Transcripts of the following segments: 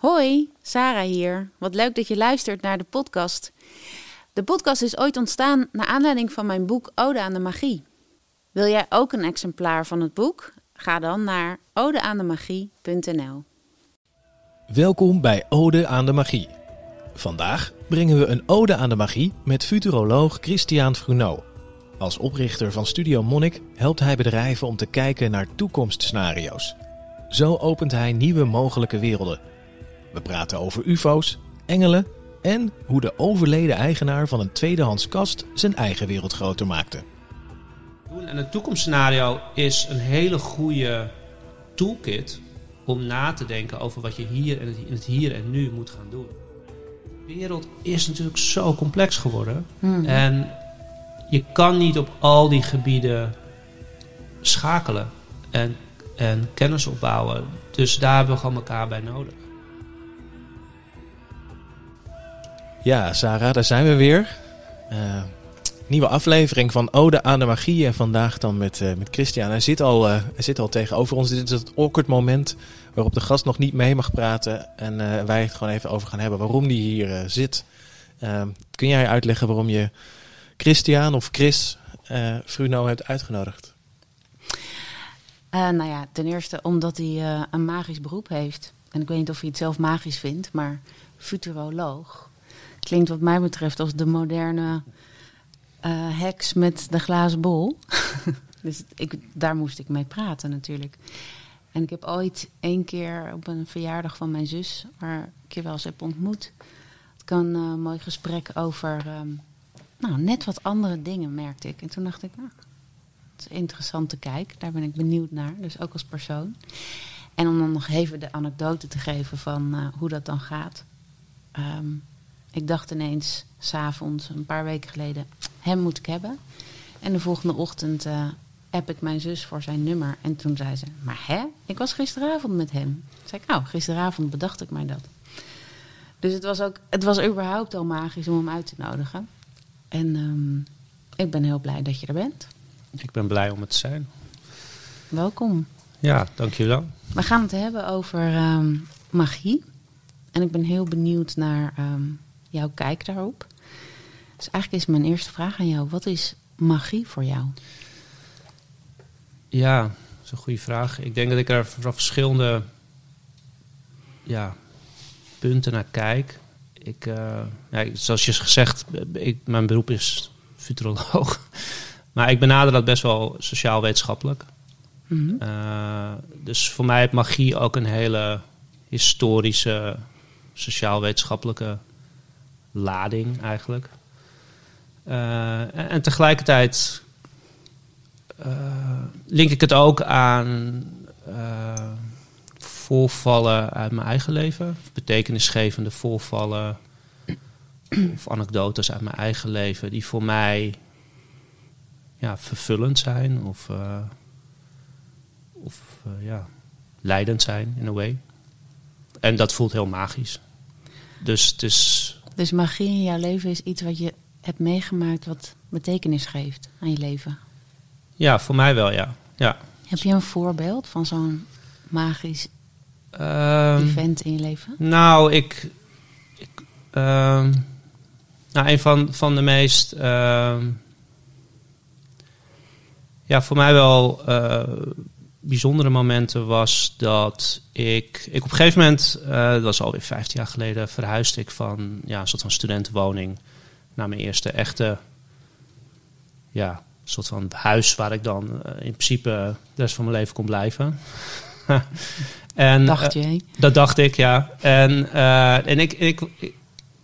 Hoi, Sarah hier. Wat leuk dat je luistert naar de podcast. De podcast is ooit ontstaan naar aanleiding van mijn boek Ode aan de Magie. Wil jij ook een exemplaar van het boek? Ga dan naar odeaandemagie.nl. Welkom bij Ode aan de Magie. Vandaag brengen we een ode aan de magie met futuroloog Christian Fruneau. Als oprichter van Studio Monnik helpt hij bedrijven om te kijken naar toekomstscenario's. Zo opent hij nieuwe mogelijke werelden. We praten over UFO's, engelen en hoe de overleden eigenaar van een tweedehands kast zijn eigen wereld groter maakte. En een toekomstscenario is een hele goede toolkit om na te denken over wat je hier in het hier en nu moet gaan doen. De wereld is natuurlijk zo complex geworden. En je kan niet op al die gebieden schakelen en, en kennis opbouwen. Dus daar hebben we gewoon elkaar bij nodig. Ja, Sarah, daar zijn we weer. Uh, nieuwe aflevering van Ode aan de Magie. En vandaag dan met, uh, met Christian. Hij zit, al, uh, hij zit al tegenover ons. Dit is het awkward moment waarop de gast nog niet mee mag praten. En wij het gewoon even over gaan hebben waarom die hier zit. kun jij uitleggen waarom je Christian of Chris Fruno hebt uitgenodigd? nou ja, ten eerste omdat hij een magisch beroep heeft. En ik weet niet of hij het zelf magisch vindt, maar futuroloog klinkt wat mij betreft als de moderne uh, heks met de glazen bol. dus ik, daar moest ik mee praten natuurlijk. En ik heb ooit één keer op een verjaardag van mijn zus, waar ik je wel eens heb ontmoet, ik een uh, mooi gesprek over um, nou, net wat andere dingen, merkte ik. En toen dacht ik, nou, het is interessant te kijken. Daar ben ik benieuwd naar, dus ook als persoon. En om dan nog even de anekdote te geven van uh, hoe dat dan gaat. Um, ik dacht ineens, s'avonds, een paar weken geleden, hem moet ik hebben. En de volgende ochtend uh, app ik mijn zus voor zijn nummer. En toen zei ze, maar hè? Ik was gisteravond met hem. Toen zei ik, nou, gisteravond bedacht ik mij dat. Dus het was, ook, het was überhaupt al magisch om hem uit te nodigen. En um, ik ben heel blij dat je er bent. Ik ben blij om het te zijn. Welkom. Ja, dankjewel. We gaan het hebben over um, magie. En ik ben heel benieuwd naar um, jouw kijk daarop. Dus eigenlijk is mijn eerste vraag aan jou: wat is magie voor jou? Ja, dat is een goede vraag. Ik denk dat ik er van verschillende ja, punten naar kijk. Ik, uh, ja, zoals je gezegd, ik, mijn beroep is futuroloog. Maar ik benader dat best wel sociaal-wetenschappelijk. Mm -hmm. uh, dus voor mij heeft magie ook een hele historische, sociaal-wetenschappelijke lading eigenlijk. Uh, en, tegelijkertijd uh, link ik het ook aan uh, voorvallen uit mijn eigen leven. Betekenisgevende voorvallen of anekdotes uit mijn eigen leven die voor mij ja, vervullend zijn of, of ja, leidend zijn in een way. En dat voelt heel magisch. Dus het is dus magie in jouw leven is iets wat je hebt meegemaakt wat betekenis geeft aan je leven? Ja, voor mij wel, ja. ja. Heb je een voorbeeld van zo'n magisch um, event in je leven? Nou, ik. ik um, nou, een van, van de meest. Um, ja, voor mij wel. Uh, bijzondere momenten was dat ik, ik op een gegeven moment, uh, dat was alweer 15 jaar geleden, verhuisde ik van ja, een soort van studentenwoning naar mijn eerste echte, ja, soort van huis waar ik dan uh, in principe de rest van mijn leven kon blijven. en, dacht je? Uh, dat dacht ik, ja. En, en ik, ik, ik,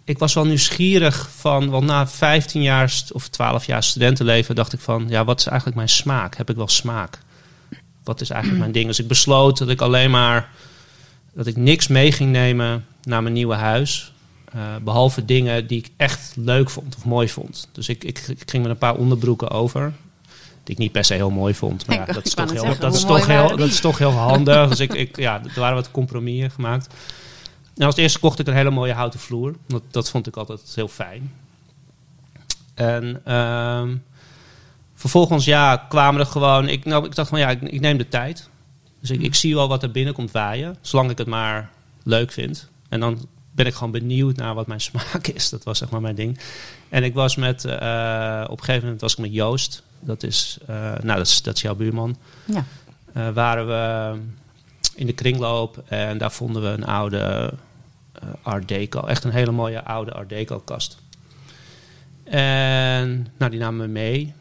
ik was wel nieuwsgierig van, want na 15 jaar of 12 jaar studentenleven dacht ik van, ja, wat is eigenlijk mijn smaak? Heb ik wel smaak? Wat is eigenlijk mijn ding? Dus ik besloot dat ik alleen maar dat ik niks mee ging nemen naar mijn nieuwe huis. Uh, behalve dingen die ik echt leuk vond of mooi vond. Dus ik, ik, ik, ging met een paar onderbroeken over. Die ik niet per se heel mooi vond. Maar ja, dat, is toch, heel, zeggen, dat, is toch heel, dat is toch heel handig. dus ik, ik, ja, er waren wat compromissen gemaakt. En als eerste kocht ik een hele mooie houten vloer. Dat, dat vond ik altijd heel fijn. En uh, vervolgens ja, kwamen er gewoon. Ik, nou, ik dacht van ja, ik, neem de tijd. Dus ik, ik zie wel wat er binnenkomt waaien. Zolang ik het maar leuk vind. En dan ben ik gewoon benieuwd naar wat mijn smaak is. Dat was zeg maar mijn ding. En ik was met, eh, op een gegeven moment was ik met Joost. Dat is, eh, nou, dat is, dat is jouw buurman. Ja. Eh, waren we in de kringloop en daar vonden we een oude Art Deco. Echt een hele mooie oude Art Deco kast. En nou, die namen we mee.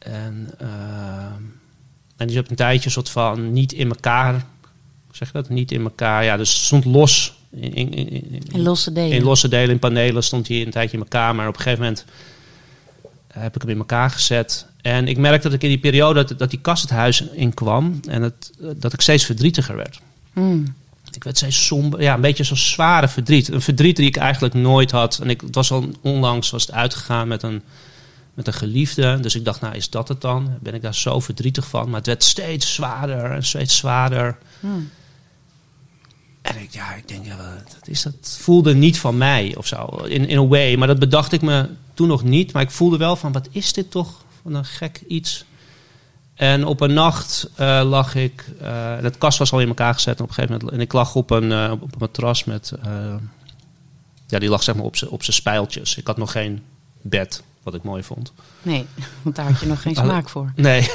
En, eh, en die zat een tijdje soort van niet in elkaar. Zeg je dat? Niet in elkaar. Ja, dus stond los. In, in, in, in- In losse delen. in losse delen, in panelen stond hij een tijdje in elkaar. Maar op een gegeven moment heb ik hem in elkaar gezet. En ik merkte dat ik in die periode dat, dat die kast het huis in kwam. En het, dat ik steeds verdrietiger werd. Mm. Ik werd steeds somber. Ja, een beetje zo'n zware verdriet. Een verdriet die ik eigenlijk nooit had. En ik, het was al onlangs was het uitgegaan met een, met een geliefde. Dus ik dacht, nou is dat het dan? Ben ik daar zo verdrietig van? Maar het werd steeds zwaarder en steeds zwaarder. Mm. En ik, ja, ik denk, ja, dat, is, dat voelde niet van mij of zo, in, in a way. Maar dat bedacht ik me toen nog niet. Maar ik voelde wel van, wat is dit toch van een gek iets? En op een nacht eh, lag ik, eh het kast was al in elkaar gezet en op een gegeven moment, en ik lag op een, eh, op een matras met, ja, die lag zeg maar op zijn op zijn spijltjes. Ik had nog geen bed, wat ik mooi vond. Nee, want daar had je nog geen smaak voor. Nee.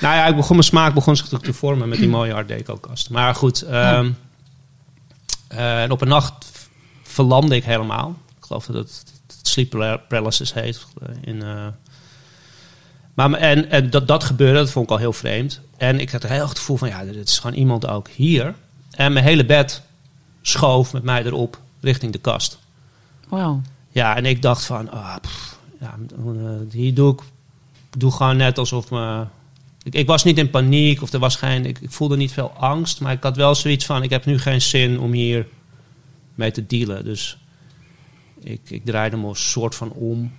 nou ja, ik begon, mijn smaak begon zich te vormen met die mooie Art Deco kast. Maar goed, ehm, eh, en op een nacht verlamde ik helemaal. Ik geloof dat het, het sleep paralysis heet. eh, In, eh. maar, en, en dat, dat gebeurde, dat vond ik al heel vreemd. En ik had heel erg het gevoel van, ja, er is gewoon iemand ook hier. En mijn hele bed schoof met mij erop richting de kast. Wauw. Ja, en ik dacht van, pff, ja, eh, hier doe ik doe gewoon net alsof me... Ik, ik was niet in paniek of er was geen... Ik, ik voelde niet veel angst, maar ik had wel zoiets van... Ik heb nu geen zin om hier mee te dealen. Dus ik, ik draaide me een soort van om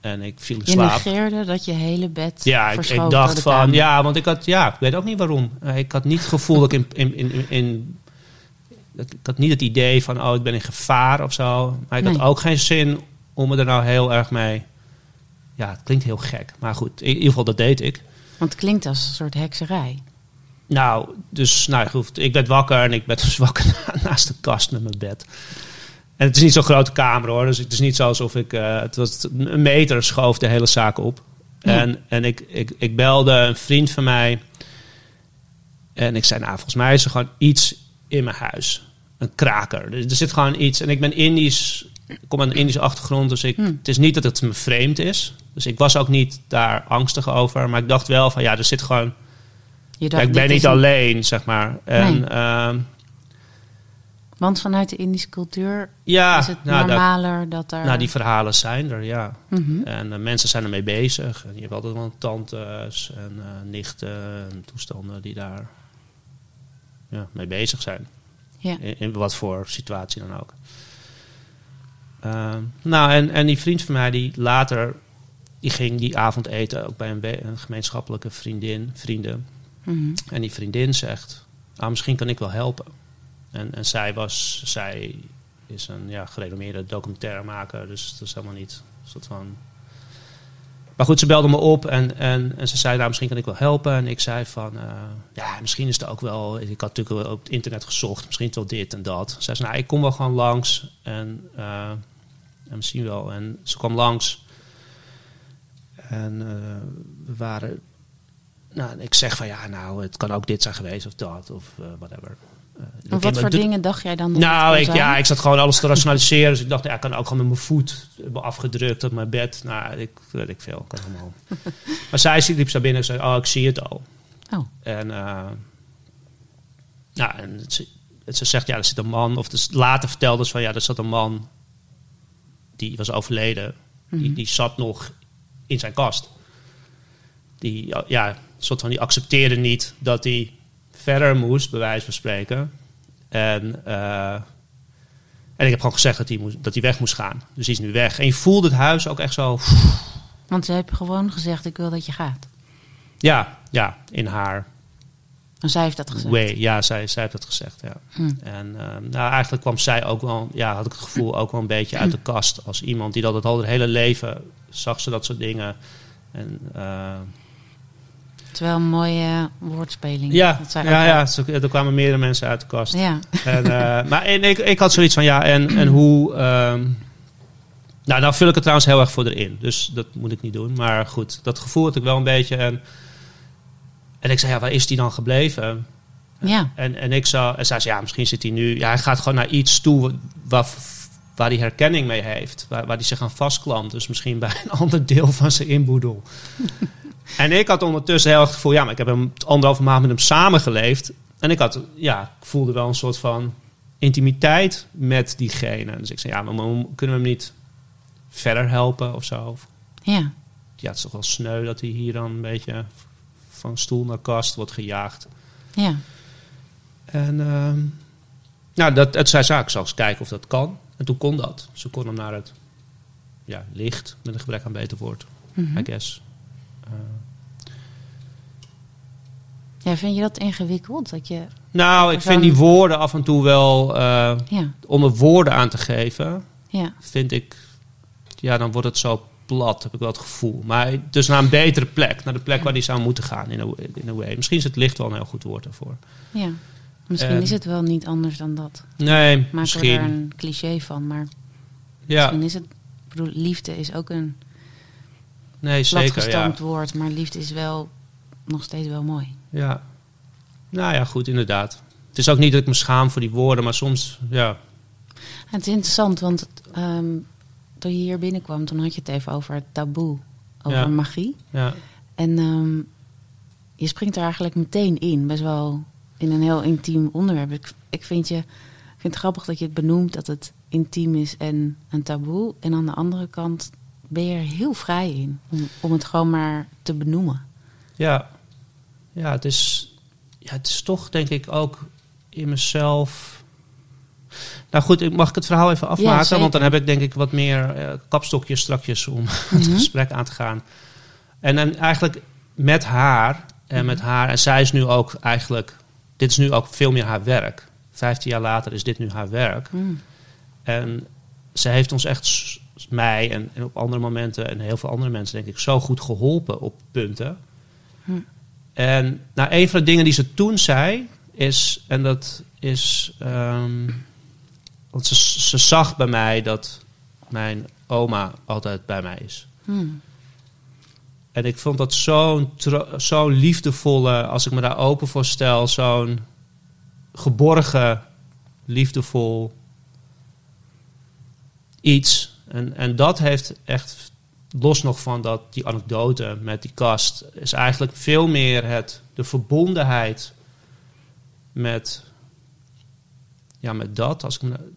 en ik viel in Je slaap. negeerde dat je hele bed Ja, ik, ik dacht van... Ja, want ik had... Ja, ik weet ook niet waarom. Ik had niet het gevoel dat ik in... in, in, ik had niet het idee van, oh, ik ben in gevaar of zo. Maar ik had ook geen zin om me er nou heel erg mee... Ja, het klinkt heel gek. Maar goed, in ieder geval, dat deed ik. Want het klinkt als een soort hekserij. Nou, dus nou, ik werd wakker en ik werd dus wakker naast de kast met mijn bed. En het is niet zo'n grote kamer hoor. Dus het is niet zo alsof ik... eh, het was een meter schoof de hele zaak op. Ja. En, en ik, ik, ik belde een vriend van mij. En ik zei, nou, volgens mij is er gewoon iets in mijn huis. Een kraker. Er, er zit gewoon iets. En ik ben Indisch... Ik kom uit een Indische achtergrond. Dus ik, Hmm. het is niet dat het me vreemd is. Dus ik was ook niet daar angstig over. Maar ik dacht wel van, ja, er zit gewoon... Je Ja, dacht, ik ben niet een- alleen, zeg maar. En Nee. ehm, Want vanuit de Indische cultuur ja, is het nou, normaler dat er... nou, die verhalen zijn er, ja. Mhm. En eh, mensen zijn ermee bezig. En je hebt altijd wel tantes en eh, nichten en toestanden die daar ja, mee bezig zijn. Ja. In, in wat voor situatie dan ook. Ehm, nou, en, en die vriend van mij, die later, die ging die avond eten, ook bij een, gemeenschappelijke vriendin, vrienden. Mhm. En die vriendin zegt, ah, misschien kan ik wel helpen. En, en zij, was, zij is een ja, gerenommeerde documentairemaker, dus dat is helemaal niet een soort van... Maar goed, ze belde me op en, en, en ze zei, nou, misschien kan ik wel helpen. En ik zei van, eh, ja, misschien is het ook wel... Ik had natuurlijk op het internet gezocht, misschien wel dit en dat. Ze zei, nou, ik kom wel gewoon langs en, eh, en misschien wel. En ze kwam langs en eh, we waren nou, ik zeg van ja, nou, het kan ook dit zijn geweest of dat of whatever. Eh, En ik- wat voor dingen dacht jij dan? Nou, ik, ja, ik zat gewoon alles te rationaliseren. Dus ik dacht, ja, ik kan ook gewoon met mijn voet hebben afgedrukt op mijn bed. Nou, ik weet ik veel. Kan allemaal. maar zij liep zo binnen en zei, oh, ik zie het al. Oh. En, eh, nou, en ze, ze zegt, ja, er zit een man. Of dus later vertelde ze van, ja, er zat een man. Die was overleden. Die, Mhm. die zat nog in zijn kast. Die, ja, soort van, die accepteerde niet dat hij verder moest, bij wijze van spreken. En, eh, en ik heb gewoon gezegd dat hij, moest, dat hij weg moest gaan. Dus die is nu weg. En je voelde het huis ook echt zo... Want ze hebben gewoon gezegd, ik wil dat je gaat. Ja, ja, in haar En zij heeft dat gezegd. way. Ja, zij, zij heeft dat gezegd, ja. Hm. En eh, nou, eigenlijk kwam zij ook wel, ja, had ik het gevoel, ook wel een beetje uit de kast. Als iemand die dat het al het hele leven zag ze dat soort dingen. En, eh, Het is wel een mooie woordspeling. Ja, Dat ja, ja zo- er kwamen meerdere mensen uit de kast. Ja. En, eh, maar en ik, ik had zoiets van, ja, en, en hoe... ehm, nou, nou vul ik het trouwens heel erg voor erin. Dus dat moet ik niet doen. Maar goed, dat gevoel had ik wel een beetje. En, en ik zei, ja, waar is die dan gebleven? ja. En, en ik zou, en zei, ja, misschien zit hij nu... Ja, hij gaat gewoon naar iets toe waar, waar hij herkenning mee heeft. Waar, waar hij zich aan vastklampt. Dus misschien bij een ander deel van zijn inboedel. En ik had ondertussen heel erg het gevoel... Ja, maar ik heb hem anderhalve maand met hem samengeleefd. En ik had, ja, ik voelde wel een soort van intimiteit met diegene. Dus ik zei, ja, maar, kunnen we hem niet verder helpen of zo? Ja. ja, het is toch wel sneu dat hij hier dan een beetje van stoel naar kast wordt gejaagd. Ja. En ehm, nou, dat, het zei zaak, ik zal eens kijken of dat kan. En toen kon dat. Ze kon hem naar het ja, licht, met een gebrek aan beter woord, Mhm. I guess. Ja. Vind je dat ingewikkeld? Dat je... nou, ik vind die woorden af en toe wel, eh, Ja. om er woorden aan te geven, Ja. vind ik, ja, dan wordt het zo plat, heb ik wel het gevoel. Maar dus naar een betere plek, naar de plek waar die zou moeten gaan, in a, in a way. Misschien is het licht wel een heel goed woord daarvoor. Ja. Misschien En- is het wel niet anders dan dat. Nee, we misschien. er een cliché van, maar Ja, misschien is het... Ik bedoel, liefde is ook een nee, zeker. Ja. woord, maar liefde is wel nog steeds wel mooi. Ja. Nou ja, goed, inderdaad. Het is ook niet dat ik me schaam voor die woorden, maar soms, ja. Het is interessant, want ehm, toen je hier binnenkwam, toen had je het even over het taboe, over Ja. magie. ja. En ehm, je springt er eigenlijk meteen in, best wel in een heel intiem onderwerp. Ik, ik, vind je, ik vind het grappig dat je het benoemt dat het intiem is en een taboe. En aan de andere kant ben je er heel vrij in om, om het gewoon maar te benoemen. Ja, ja, het is, ja, het is toch denk ik ook in mezelf. Nou goed, ik- mag ik het verhaal even afmaken? want dan heb ik denk ik wat meer eh, kapstokjes strakjes om het Mhm. gesprek aan te gaan. En dan eigenlijk met haar en met haar, en zij is nu ook eigenlijk, dit is nu ook veel meer haar werk. Vijftien jaar later is dit nu haar werk. Mm. En ze heeft ons echt, mij en, en op andere momenten en heel veel andere mensen, denk ik, zo goed geholpen op punten. En nou, een van de dingen die ze toen zei, is, en dat is, ehm, want ze, ze zag bij mij dat mijn oma altijd bij mij is. Mm. En ik vond dat zo'n zo'n liefdevolle, als ik me daar open voor stel, zo'n geborgen, liefdevol iets. En, en dat heeft echt, los nog van dat, die anekdote met die kast, is eigenlijk veel meer het, de verbondenheid met, ja, met dat, als ik me,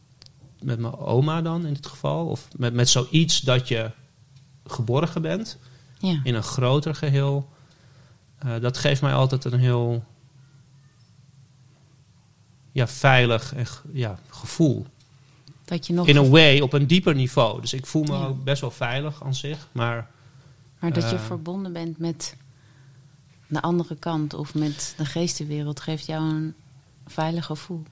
met mijn oma dan in dit geval, of met, met zoiets dat je geborgen bent Ja. in een groter geheel. eh, dat geeft mij altijd een heel ja, veilig en, ja, gevoel. Dat je nog, In een way, op een dieper niveau. Dus ik voel me Ja. ook best wel veilig aan zich. Maar maar dat je eh, verbonden bent met de andere kant of met de geestenwereld, geeft jou een veilig gevoel.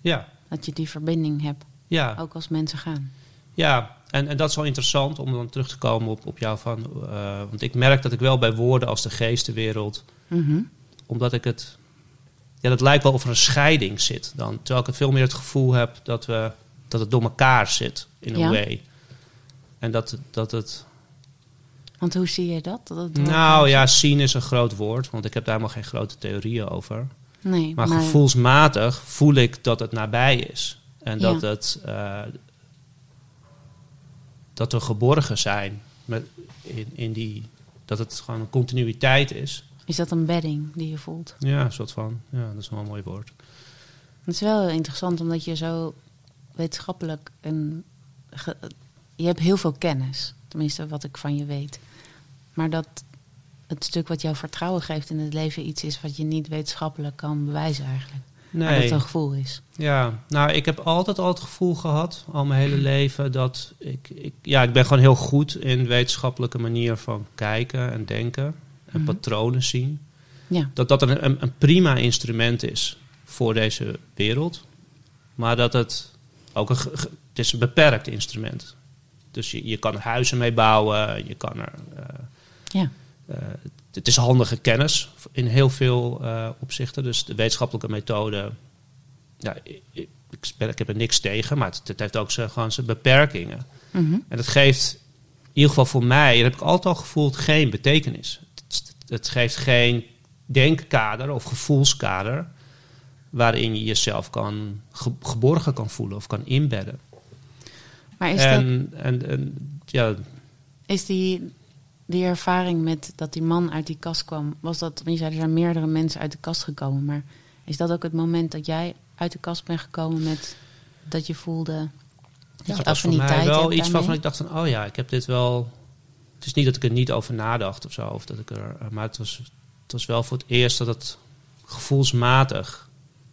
ja, Dat je die verbinding hebt, ja, ook als mensen gaan. ja. En, en dat is wel interessant om dan terug te komen op, op jou van. eh, want ik merk dat ik wel bij woorden als de geestenwereld Mhm. omdat ik het. Ja, dat lijkt wel of er een scheiding zit dan. Terwijl ik het veel meer het gevoel heb dat, we, dat het door elkaar zit in een Ja. way. En dat, dat het. Want hoe zie je dat? dat Nou ja, zien is een groot woord, want ik heb daar helemaal geen grote theorieën over. nee, Maar, gevoelsmatig voel ik dat het nabij is. En dat, Ja. het, eh, dat we geborgen zijn met, in, in die. Dat het gewoon een continuïteit is. is dat een bedding die je voelt? Ja, een soort van. Ja, dat is wel een mooi woord. Het is wel interessant omdat je zo wetenschappelijk en ge- je hebt heel veel kennis, tenminste wat ik van je weet. Maar dat het stuk wat jou vertrouwen geeft in het leven iets is wat je niet wetenschappelijk kan bewijzen eigenlijk. Maar dat Nee. het een gevoel is. Ja, nou, ik heb altijd al het gevoel gehad, al mijn hele leven, dat ik, ik, ja, ik ben gewoon heel goed in wetenschappelijke manier van kijken en denken en Mhm. patronen zien. Ja, Dat dat een, een, een prima instrument is voor deze wereld, maar dat het ook een, het is een beperkt instrument. Dus je, je kan er huizen mee bouwen, je kan er, eh, ja. eh, het is handige kennis in heel veel eh, opzichten. Dus de wetenschappelijke methode, ja, ik, ik, ik heb er niks tegen, maar het, het heeft ook zijn, gewoon zijn beperkingen. Mhm. En dat geeft, in ieder geval voor mij, dat heb ik altijd al gevoeld, geen betekenis. Het, het geeft geen denkkader of gevoelskader waarin je jezelf kan ge- geborgen kan voelen of kan inbedden. Maar is, dat, En, en, en ja, is die, die ervaring met dat die man uit die kast kwam, was dat, want je zei er zijn meerdere mensen uit de kast gekomen, maar is dat ook het moment dat jij uit de kast bent gekomen met dat je voelde dat ja, je het was mij wel iets waarvan ik dacht van, oh ja, ik heb dit wel... Het is niet dat ik er niet over nadacht of zo, of dat ik er, maar het was, het was wel voor het eerst dat het gevoelsmatig...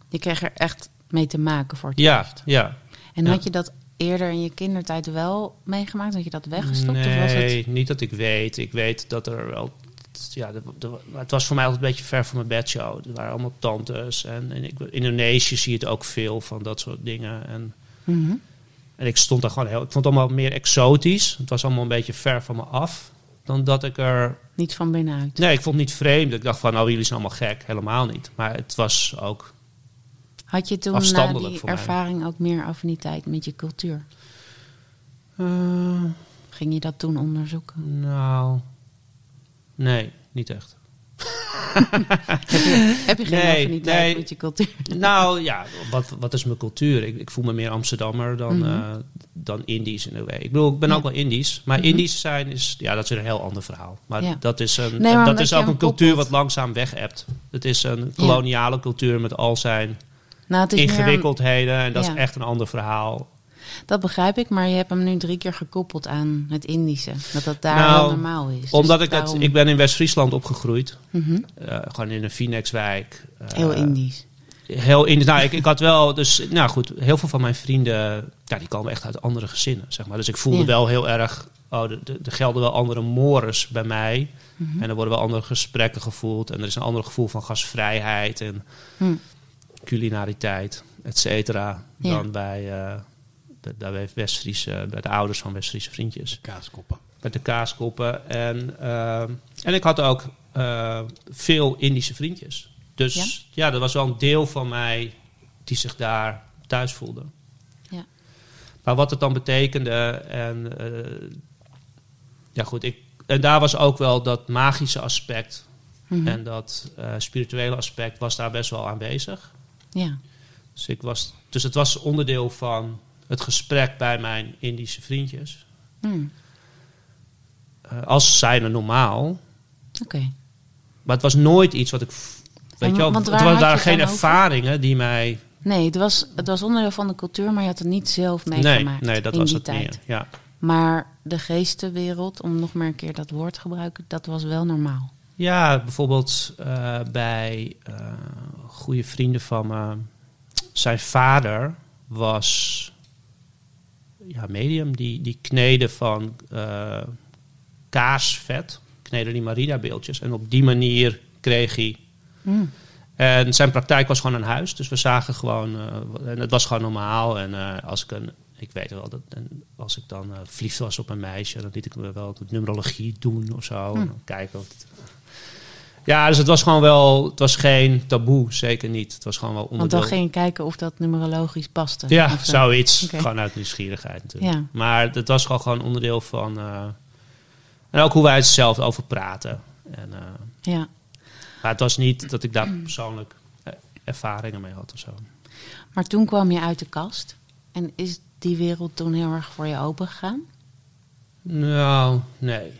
Je kreeg er echt mee te maken voor het Ja, eerst. ja. En ja. had je dat eerder in je kindertijd wel meegemaakt? Had je dat weggestopt? Nee, Of was het... niet dat ik weet. Ik weet dat er wel... Ja, de, de- maar het was voor mij altijd een beetje ver van mijn bedshow. Er waren allemaal tantes. En, en ik, in Indonesië zie je het ook veel van dat soort dingen. En, Mhm. en ik stond daar gewoon heel... Ik vond het allemaal meer exotisch. Het was allemaal een beetje ver van me af. Dan dat ik er... Niet van binnenuit. Nee, ik vond het niet vreemd. Ik dacht van, oh, jullie zijn allemaal gek. Helemaal niet. Maar het was ook... Had je toen na Afstandelijk die mij. ervaring ook meer affiniteit met je cultuur? eh, Ging je dat toen onderzoeken? nou... Nee, niet echt. Heb je geen Nee, affiniteit nee. met je cultuur? Nou ja, wat, wat is mijn cultuur? Ik, ik voel me meer Amsterdammer dan, Mhm. eh, dan Indisch in een way. Ik bedoel, ik ben Ja. ook wel Indisch. Maar Mhm. Indisch zijn is, ja, dat is een heel ander verhaal. Maar Ja. dat is, een, Nee, dat is ook een cultuur koppelt. wat langzaam weg-appt. Het is een koloniale cultuur met al zijn Nou, meer ingewikkeldheden. En dat Ja. is echt een ander verhaal. dat begrijp ik, maar je hebt hem nu drie keer gekoppeld aan het Indische. Dat dat daar Nou, normaal is. Dus Omdat ik daarom- het, ik ben in West-Friesland opgegroeid. Eh, gewoon in een Phoenixwijk. Eh, Heel Indisch. Heel in, nou, ik, ik had wel, dus, nou goed, heel veel van mijn vrienden, ja, die komen echt uit andere gezinnen, zeg maar. Dus ik voelde Ja. wel heel erg, oh, er gelden wel andere mores bij mij. Mhm. En er worden wel andere gesprekken gevoeld. En er is een ander gevoel van gastvrijheid en Hm. Culinariteit, et cetera, Ja. dan bij, eh bij, bij, West-Friese, bij de ouders van West-Friese vriendjes Kaaskoppen. met de kaaskoppen. En, ehm, en ik had ook eh, veel Indische vriendjes. Dus ja? dat was wel een deel van mij die zich daar thuis voelde. Ja. Maar wat het dan betekende en eh, ja goed, ik, en daar was ook wel dat magische aspect Mhm. en dat eh, spirituele aspect was daar best wel aanwezig. Ja. Dus, ik was, dus het was onderdeel van het gesprek bij mijn Indische vriendjes. Hm. Eh, als zijnde normaal. Oké. Maar het was nooit iets wat ik. Weet En je wel, want het waren het geen over? ervaringen die mij. Nee, het was, het was onderdeel van de cultuur, maar je had het niet zelf Nee, meegemaakt nee, dat in was die het tijd. meer. Ja. Maar de geestenwereld, om nog maar een keer dat woord te gebruiken, dat was wel normaal. Ja, bijvoorbeeld eh, bij eh goede vrienden van me. Zijn vader was. Ja, medium. Die, die kneden van eh, kaarsvet. Kneden die Marina-beeldjes. En op die manier kreeg hij Hm. En zijn praktijk was gewoon een huis. Dus we zagen gewoon, en het was gewoon normaal. En als ik een, ik weet wel dat, en als ik dan eh, verliefd was op een meisje, dan liet ik me wel de numerologie doen of zo. Hm. En dan kijken of het, ja, dus het was gewoon wel, het was geen taboe, zeker niet. Het was gewoon wel Want onderdeel. dan ging je kijken of dat numerologisch paste. ja, Of zo. zoiets. Gewoon uit nieuwsgierigheid natuurlijk. Ja. Maar het was gewoon, gewoon onderdeel van, eh, en ook hoe wij het zelf over praten. En, eh, Ja. maar het was niet dat ik daar persoonlijk eh, ervaringen mee had of zo. Maar toen kwam je uit de kast. En is die wereld toen heel erg voor je open gegaan? Nou, nee.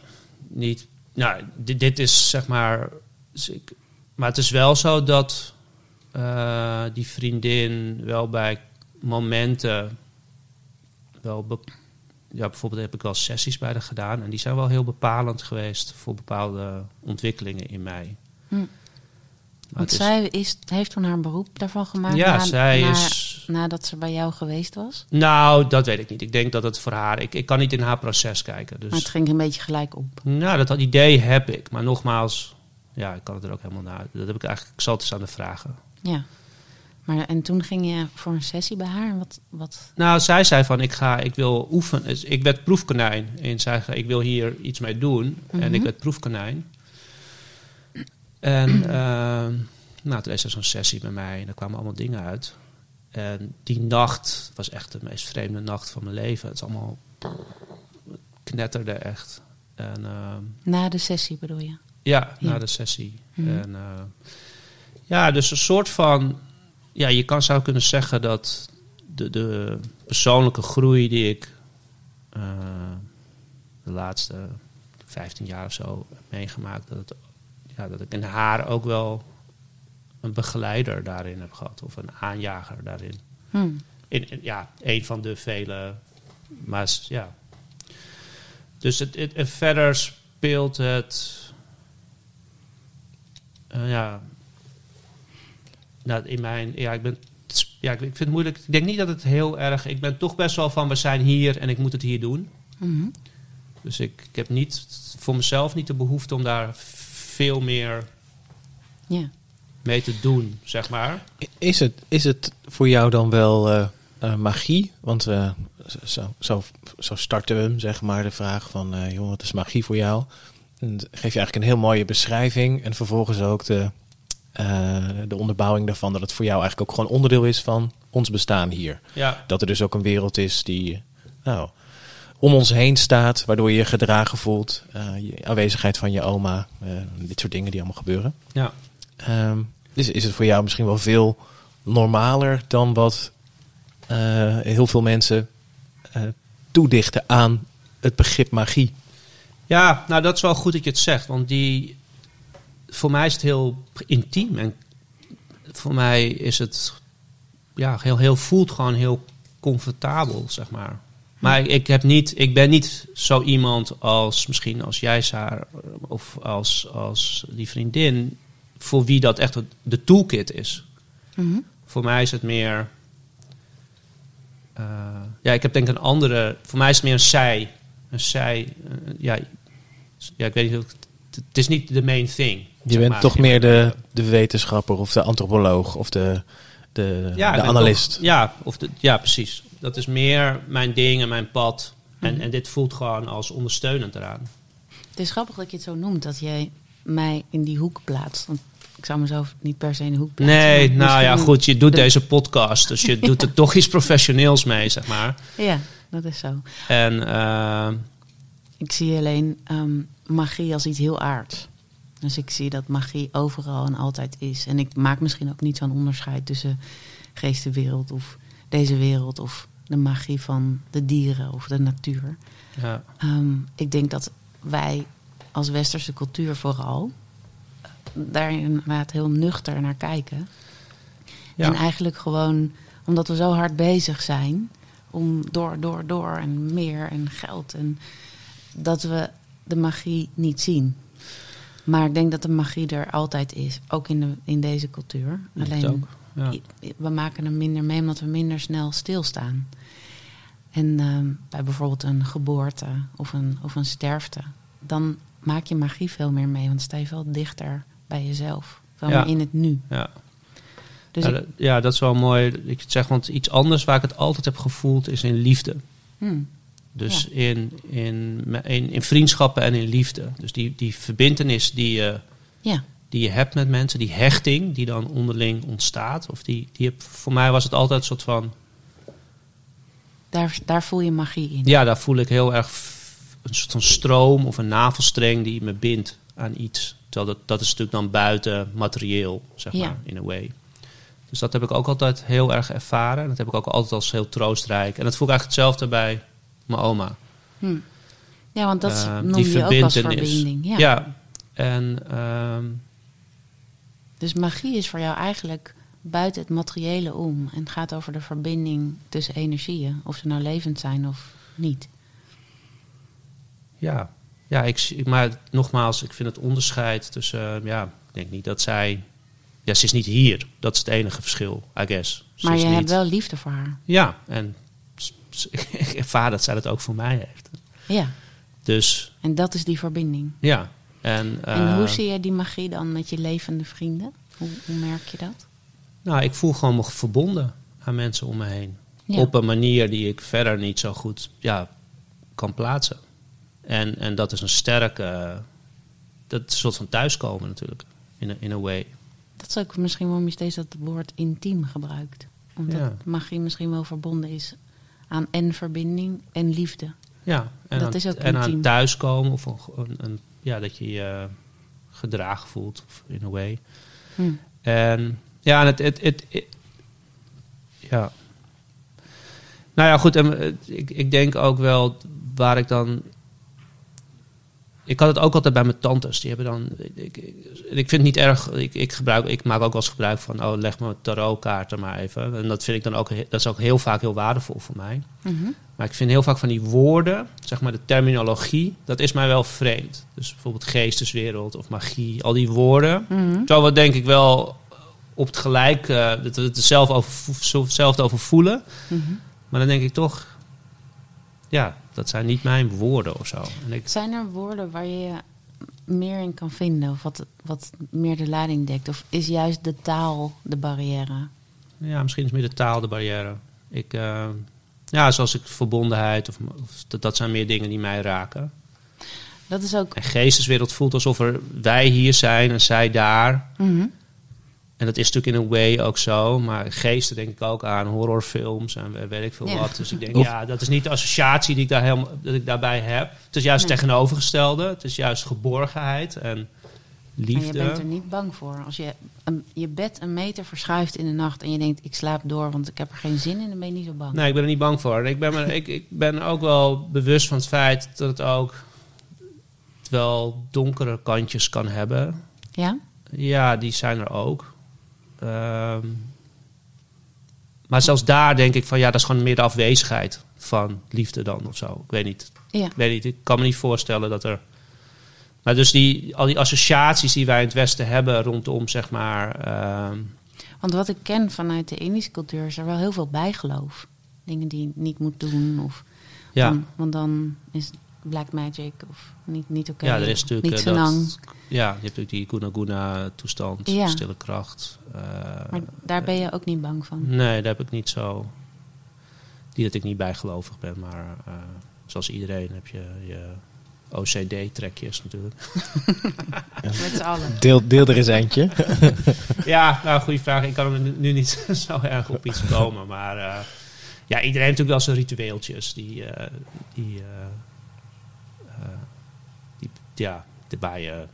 Niet. Nou, dit, dit is zeg maar. Dus ik- maar het is wel zo dat eh, die vriendin wel bij momenten. Wel ja, bijvoorbeeld heb ik wel sessies bij haar gedaan. En die zijn wel heel bepalend geweest voor bepaalde ontwikkelingen in mij. Hm. Want is- zij is, heeft toen haar beroep daarvan gemaakt. ja, na- zij na- is. Nadat ze bij jou geweest was. Nou, dat weet ik niet. Ik denk dat het voor haar. Ik, ik kan niet in haar proces kijken. Dus Maar het ging een beetje gelijk op. Nou, dat, dat idee heb ik. Maar nogmaals, ja, ik kan het er ook helemaal naar. Dat heb ik eigenlijk, ik zal het eens aan de vragen. Ja. Maar, en toen ging je voor een sessie bij haar. En Wat, wat, Nou, zij zei van, ik ga, ik wil oefenen. Dus ik werd proefkonijn. En zij zei, ik wil hier iets mee doen. En Mhm. ik werd proefkonijn. En uh, nou, toen is er zo'n sessie bij mij en daar kwamen allemaal dingen uit. En die nacht was echt de meest vreemde nacht van mijn leven. Het is allemaal knetterde echt. En, uh, na de sessie bedoel je? Ja, ja. na de sessie. Mm -hmm. En uh, ja, dus een soort van, ja, je kan zou kunnen zeggen dat de, de persoonlijke groei die ik uh, de laatste 15 jaar of zo heb meegemaakt, dat, het, ja, dat ik in haar ook wel een begeleider daarin heb gehad, of een aanjager daarin. Hmm. In, in, ja, een van de vele, maar ja. Dus het, het, en verder speelt het, uh, ja, nou, in mijn, ja, ik ben, ja, ik vind het moeilijk. Ik denk niet dat het heel erg, ik ben toch best wel van, we zijn hier en ik moet het hier doen. Mm -hmm. Dus ik, ik heb niet, voor mezelf niet de behoefte om daar veel meer ja. mee te doen, zeg maar. Is het, is het voor jou dan wel uh, uh, magie? Want uh, zo, zo, zo starten we hem, zeg maar, de vraag van, joh, wat is magie voor jou? En geef je eigenlijk een heel mooie beschrijving en vervolgens ook de, de onderbouwing daarvan dat het voor jou eigenlijk ook gewoon onderdeel is van ons bestaan hier. Ja. Dat er dus ook een wereld is die, nou, om ons heen staat, waardoor je je gedragen voelt. Uh, je aanwezigheid van je oma, uh, dit soort dingen die allemaal gebeuren. Ja. Um, dus is het voor jou misschien wel veel normaler dan wat heel veel mensen toedichten aan het begrip magie? Ja, nou dat is wel goed dat je het zegt, want die, voor mij is het heel intiem en voor mij is het, ja, heel, heel voelt gewoon heel comfortabel, zeg maar. Maar ik, heb niet, ik ben niet zo iemand als misschien als jij, Saar, of als, als die vriendin, voor wie dat echt de toolkit is. Mm -hmm. Voor mij is het meer. Uh, ja, ik heb denk ik een andere. Voor mij is het meer een zij. Een zij. Uh, ja, ja, ik weet niet. Het is niet de main thing. Je bent maar. toch meer de, de wetenschapper of de antropoloog of de, de, ja, de analist. Toch, ja, of de, ja, precies. Dat is meer mijn ding en mijn pad. En, Mhm. en dit voelt gewoon als ondersteunend eraan. Het is grappig dat je het zo noemt, dat jij mij in die hoek plaatst. Want ik zou mezelf niet per se in de hoek plaatsen. Nee, nou ja, goed. Je doet de- deze podcast. Dus je doet er toch iets professioneels mee, zeg maar. Ja, dat is zo. En eh, Ik zie alleen ehm, magie als iets heel aards. Dus ik zie dat magie overal en altijd is. En ik maak misschien ook niet zo'n onderscheid tussen geestenwereld of deze wereld of de magie van de dieren of de natuur. ja, Ehm, ik denk dat wij als westerse cultuur vooral daar inderdaad heel nuchter naar kijken. Ja. En eigenlijk gewoon, omdat we zo hard bezig zijn om door, door, door en meer en geld en dat we de magie niet zien. Maar ik denk dat de magie er altijd is, ook in, de, in deze cultuur. dat Alleen ook. Ja. we maken hem minder mee omdat we minder snel stilstaan. En ehm, bij bijvoorbeeld een geboorte of een, of een sterfte, dan maak je magie veel meer mee. Want sta je veel dichter bij jezelf. Veel Ja. meer in het nu. Ja. Dus ja, ik- ja, dat is wel mooi. Ik zeg, want iets anders waar ik het altijd heb gevoeld is in liefde. hmm, Dus in, in, in, in vriendschappen en in liefde. Dus die, die verbindenis die je, ja, die je hebt met mensen, die hechting die dan onderling ontstaat. Of die, die heb, voor mij was het altijd een soort van. daar, daar voel je magie in. Ja, daar voel ik heel erg een soort van stroom of een navelstreng die me bindt aan iets. Terwijl dat, dat is natuurlijk dan buiten materieel, zeg Ja. maar, in a way. Dus dat heb ik ook altijd heel erg ervaren. En dat heb ik ook altijd als heel troostrijk. En dat voel ik eigenlijk hetzelfde bij mijn oma. Hm. Ja, want dat Eh, noem je ook als verbinding. Ja. Ja, en ehm, Dus magie is voor jou eigenlijk buiten het materiële om. En gaat over de verbinding tussen energieën. Of ze nou levend zijn of niet. ja, ja ik, maar nogmaals, ik vind het onderscheid tussen... ja, ik denk niet dat zij... Ja, ze is niet hier. Dat is het enige verschil, I guess. Ze Maar je niet- hebt wel liefde voor haar. Ja, en ik ervaar dat zij dat ook voor mij heeft. Ja, Dus en dat is die verbinding. ja. En, En eh, hoe zie je die magie dan met je levende vrienden? Hoe, hoe merk je dat? Nou, ik voel gewoon me verbonden aan mensen om me heen. Ja. Op een manier die ik verder niet zo goed ja, kan plaatsen. En, en dat is een sterke... Dat is een soort van thuiskomen natuurlijk. In a, in a way. Dat is ook misschien waarom je steeds dat woord intiem gebruikt. Omdat Ja. magie misschien wel verbonden is aan en verbinding en liefde. Ja, en, Dat aan, is ook en aan thuiskomen of een, een, ja, dat je je gedragen voelt, of in a way. Hm. En ja, en het, het, het, het- ja. Nou ja, goed. En, eh, ik, ik denk ook wel waar ik dan. Ik had het ook altijd bij mijn tantes. Die hebben dan. Ik, ik, ik vind het niet erg. Ik, ik, gebruik, ik maak ook wel eens gebruik van. Oh, leg me tarotkaarten maar even. En dat vind ik dan ook. Dat is ook heel vaak heel waardevol voor mij. Mhm. Maar ik vind heel vaak van die woorden, zeg maar de terminologie, dat is mij wel vreemd. Dus bijvoorbeeld geesteswereld of magie, al die woorden. Mhm. Terwijl we denk ik wel op het gelijk, eh, dat we het zelf over, zo- hetzelfde over voelen. Mhm. Maar dan denk ik toch, ja, dat zijn niet mijn woorden of zo. En ik, Zijn er woorden waar je je meer in kan vinden? Of wat, wat meer de lading dekt? Of is juist de taal de barrière? ja, misschien is meer de taal de barrière. Ik, eh, ja, zoals ik verbondenheid, of, of dat, dat zijn meer dingen die mij raken. Dat is ook... En geesteswereld voelt alsof er wij hier zijn en zij daar. Mhm. En dat is natuurlijk in een way ook zo. Maar geesten denk ik ook aan horrorfilms en we- weet ik veel Ja. wat. Dus ik denk, Of- ja, dat is niet de associatie die ik, daar helemaal, dat ik daarbij heb. Het is juist Nee. tegenovergestelde. Het is juist geborgenheid en En je liefde. bent er niet bang voor. Als je een, je bed een meter verschuift in de nacht en je denkt, ik slaap door, want ik heb er geen zin in, dan ben je niet zo bang. Nee, ik ben er niet bang voor. Ik ben, me, ik, ik ben ook wel bewust van het feit dat het ook wel donkere kantjes kan hebben. Ja? Ja, die zijn er ook. Ehm, maar zelfs daar denk ik van ja, dat is gewoon meer de afwezigheid van liefde dan of zo. Ik weet niet. Ja. Ik weet niet. Ik kan me niet voorstellen dat er. Maar dus die, al die associaties die wij in het Westen hebben rondom, zeg maar. ehm, Want wat ik ken vanuit de Indische cultuur is er wel heel veel bijgeloof. Dingen die je niet moet doen. Of ja, dan- want dan is black magic of niet, niet oké. ja, er is natuurlijk. Niet eh, senang. dat, ja, je hebt natuurlijk die Guna Guna toestand, Ja. stille kracht. eh, Maar daar ben je ook niet bang van. Nee, daar heb ik niet zo. Niet dat ik niet bijgelovig ben, maar eh, zoals iedereen heb je je OCD-trekjes natuurlijk. Met z'n allen. Deel, deel er eens eentje. ja, nou, goede vraag. Ik kan er nu- niet zo erg op iets komen, maar eh, ja, iedereen heeft natuurlijk wel zijn ritueeltjes die, eh, die, eh, eh, die ja, de- waar je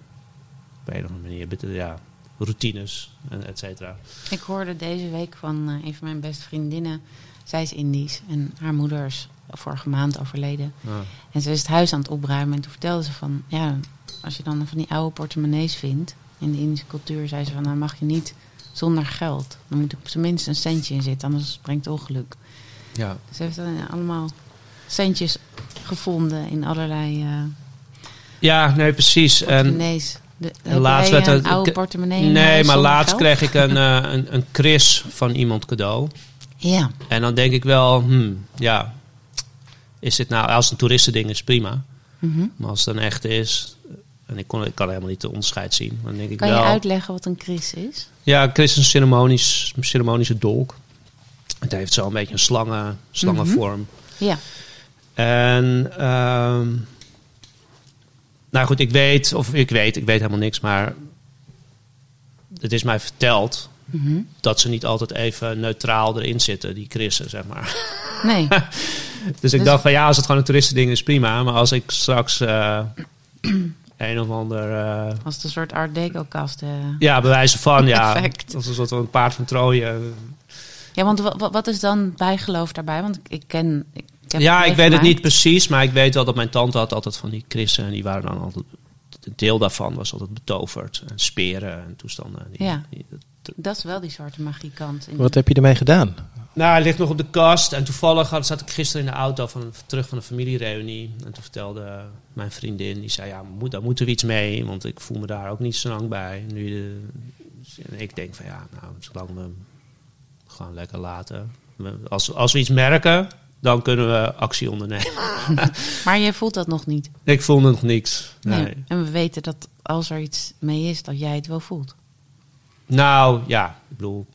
op een of andere manier, ja, routines en et cetera. Ik hoorde deze week van eh, een van mijn beste vriendinnen. Zij is Indisch en haar moeder is vorige maand overleden. Ah. En ze is het huis aan het opruimen. En toen vertelde ze van, ja, als je dan van die oude portemonnees vindt in de Indische cultuur, zei ze van, dan mag je niet zonder geld. Dan moet er op zijn minst een centje in zitten, anders brengt het ongeluk. Ja. Dus ze heeft dan allemaal centjes gevonden in allerlei eh ja, nee, precies. En. De, laatst werd een oude ik- portemonnee Nee, maar laatst geld? kreeg ik een, eh, een, een kris van iemand cadeau. Ja, En dan denk ik wel, hmm, ja, is dit nou, als het een toeristending is, prima. Mhm. Maar als het een echte is, en ik, kon, ik kan helemaal niet de onderscheid zien, dan denk ik kan je wel... uitleggen wat een kris is? Ja, Chris is een ceremonisch, ceremonische dolk. Het heeft zo een beetje een slangen, slangenvorm. Ja, En, ehm, nou goed, ik weet, of ik weet, ik weet helemaal niks, maar het is mij verteld Mhm. dat ze niet altijd even neutraal erin zitten, die krissen, zeg maar. nee. Dus ik Dus- dacht van ja, als het gewoon een toeristending is, prima. Maar als ik straks eh, een of ander, eh, Als het een soort art deco kast. eh. ja, bewijzen van, ja, Perfect. als een soort van een paard van Troje. Ja, want wa- wa- wat is dan bijgeloof daarbij? Want ik, ik ken... Ik, heb ja, ik weet het niet precies, maar ik weet wel dat mijn tante had altijd van die krissen. En die waren dan altijd, een deel daarvan was altijd betoverd. En speren en toestanden. Die, Ja. die- dat- Dat is wel die zwarte magiekant. Wat heb je ermee gedaan? Nou, hij ligt nog op de kast. En toevallig had, zat ik gisteren in de auto van, terug van een familiereunie. En toen vertelde mijn vriendin, die zei, ja, moet, daar moeten we iets mee. Want ik voel me daar ook niet zo lang bij. Nu de, en ik denk van, ja, nou, zolang we hem gewoon lekker laten. We- Als, als we iets merken, dan kunnen we actie ondernemen. Maar je voelt dat nog niet. ik voel nog niks. Nee. Nee. En we weten dat als er iets mee is, dat jij het wel voelt. Nou, ja, ik bedoel...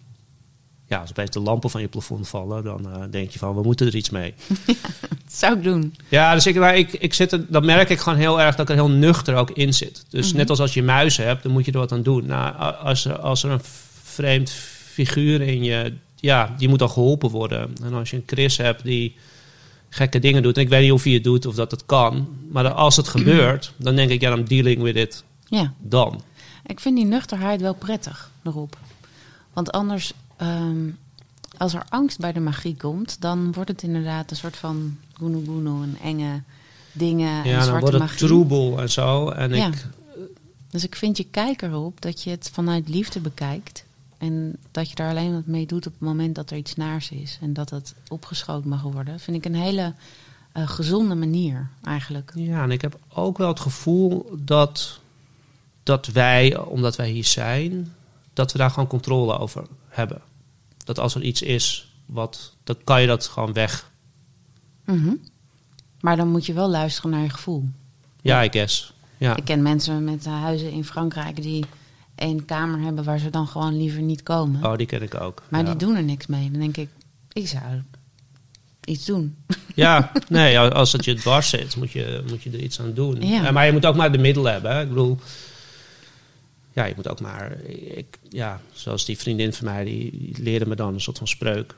ja, als opeens de lampen van je plafond vallen, dan eh, denk je van, we moeten er iets mee. Dat zou ik doen. Ja, dus ik, maar ik, ik zit er, dan merk ik gewoon heel erg dat ik er heel nuchter ook in zit. Dus Mhm. net als als je muizen hebt, dan moet je er wat aan doen. Nou, als als er een vreemd figuur in je, ja, die moet dan geholpen worden. En als je een Chris hebt die gekke dingen doet, en ik weet niet of hij het doet of dat het kan, maar als het gebeurt, dan denk ik, ja, I'm dealing with it Ja, dan. ik vind die nuchterheid wel prettig erop. Want anders, ehm, als er angst bij de magie komt, dan wordt het inderdaad een soort van goenu goenu, een enge dingen en Ja, dan zwarte wordt het magie. troebel en zo. En Ja. ik, Dus ik vind je kijk erop dat je het vanuit liefde bekijkt. En dat je daar alleen wat mee doet op het moment dat er iets naars is. En dat het opgeschoten mag worden. Vind ik een hele eh, gezonde manier eigenlijk. Ja, en ik heb ook wel het gevoel dat, dat wij, omdat wij hier zijn, dat we daar gewoon controle over hebben. Dat als er iets is, wat, dan kan je dat gewoon weg. Mhm. Maar dan moet je wel luisteren naar je gevoel. Ja, I guess. Ja, Ik ken mensen met huizen in Frankrijk die één kamer hebben waar ze dan gewoon liever niet komen. oh, die ken ik ook. maar ja. die doen er niks mee. Dan denk ik, ik zou iets doen. Ja, nee, als het je dwars zit, moet je, moet je er iets aan doen. Ja. Eh, Maar je moet ook maar de middelen hebben. Hè? Ik bedoel, ja, je moet ook maar, ik, ja, zoals die vriendin van mij, die, die leerde me dan een soort van spreuk.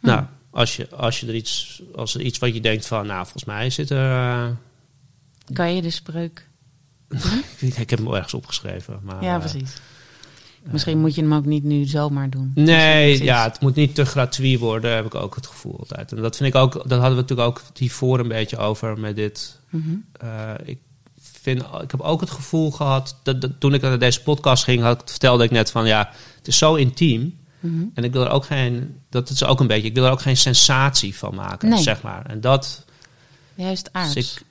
Hm. Nou, als je, als je er iets, als er iets wat je denkt van, nou, volgens mij zit er, eh, Kan je de spreuk? Ik, ik heb hem wel ergens opgeschreven. Maar, ja, eh, precies. Misschien moet je hem ook niet nu zomaar doen. Nee, ja, het moet niet te gratuit worden, heb ik ook het gevoel altijd. En dat vind ik ook, dat hadden we natuurlijk ook hiervoor een beetje over met dit Mhm. Eh, ik, vind, ik heb ook het gevoel gehad, dat, dat toen ik naar deze podcast ging, had, vertelde ik net van ja, het is zo intiem. Mhm. En ik wil er ook geen, dat is ook een beetje, ik wil er ook geen sensatie van maken, Nee. zeg maar. En dat, Juist aards. dus ik,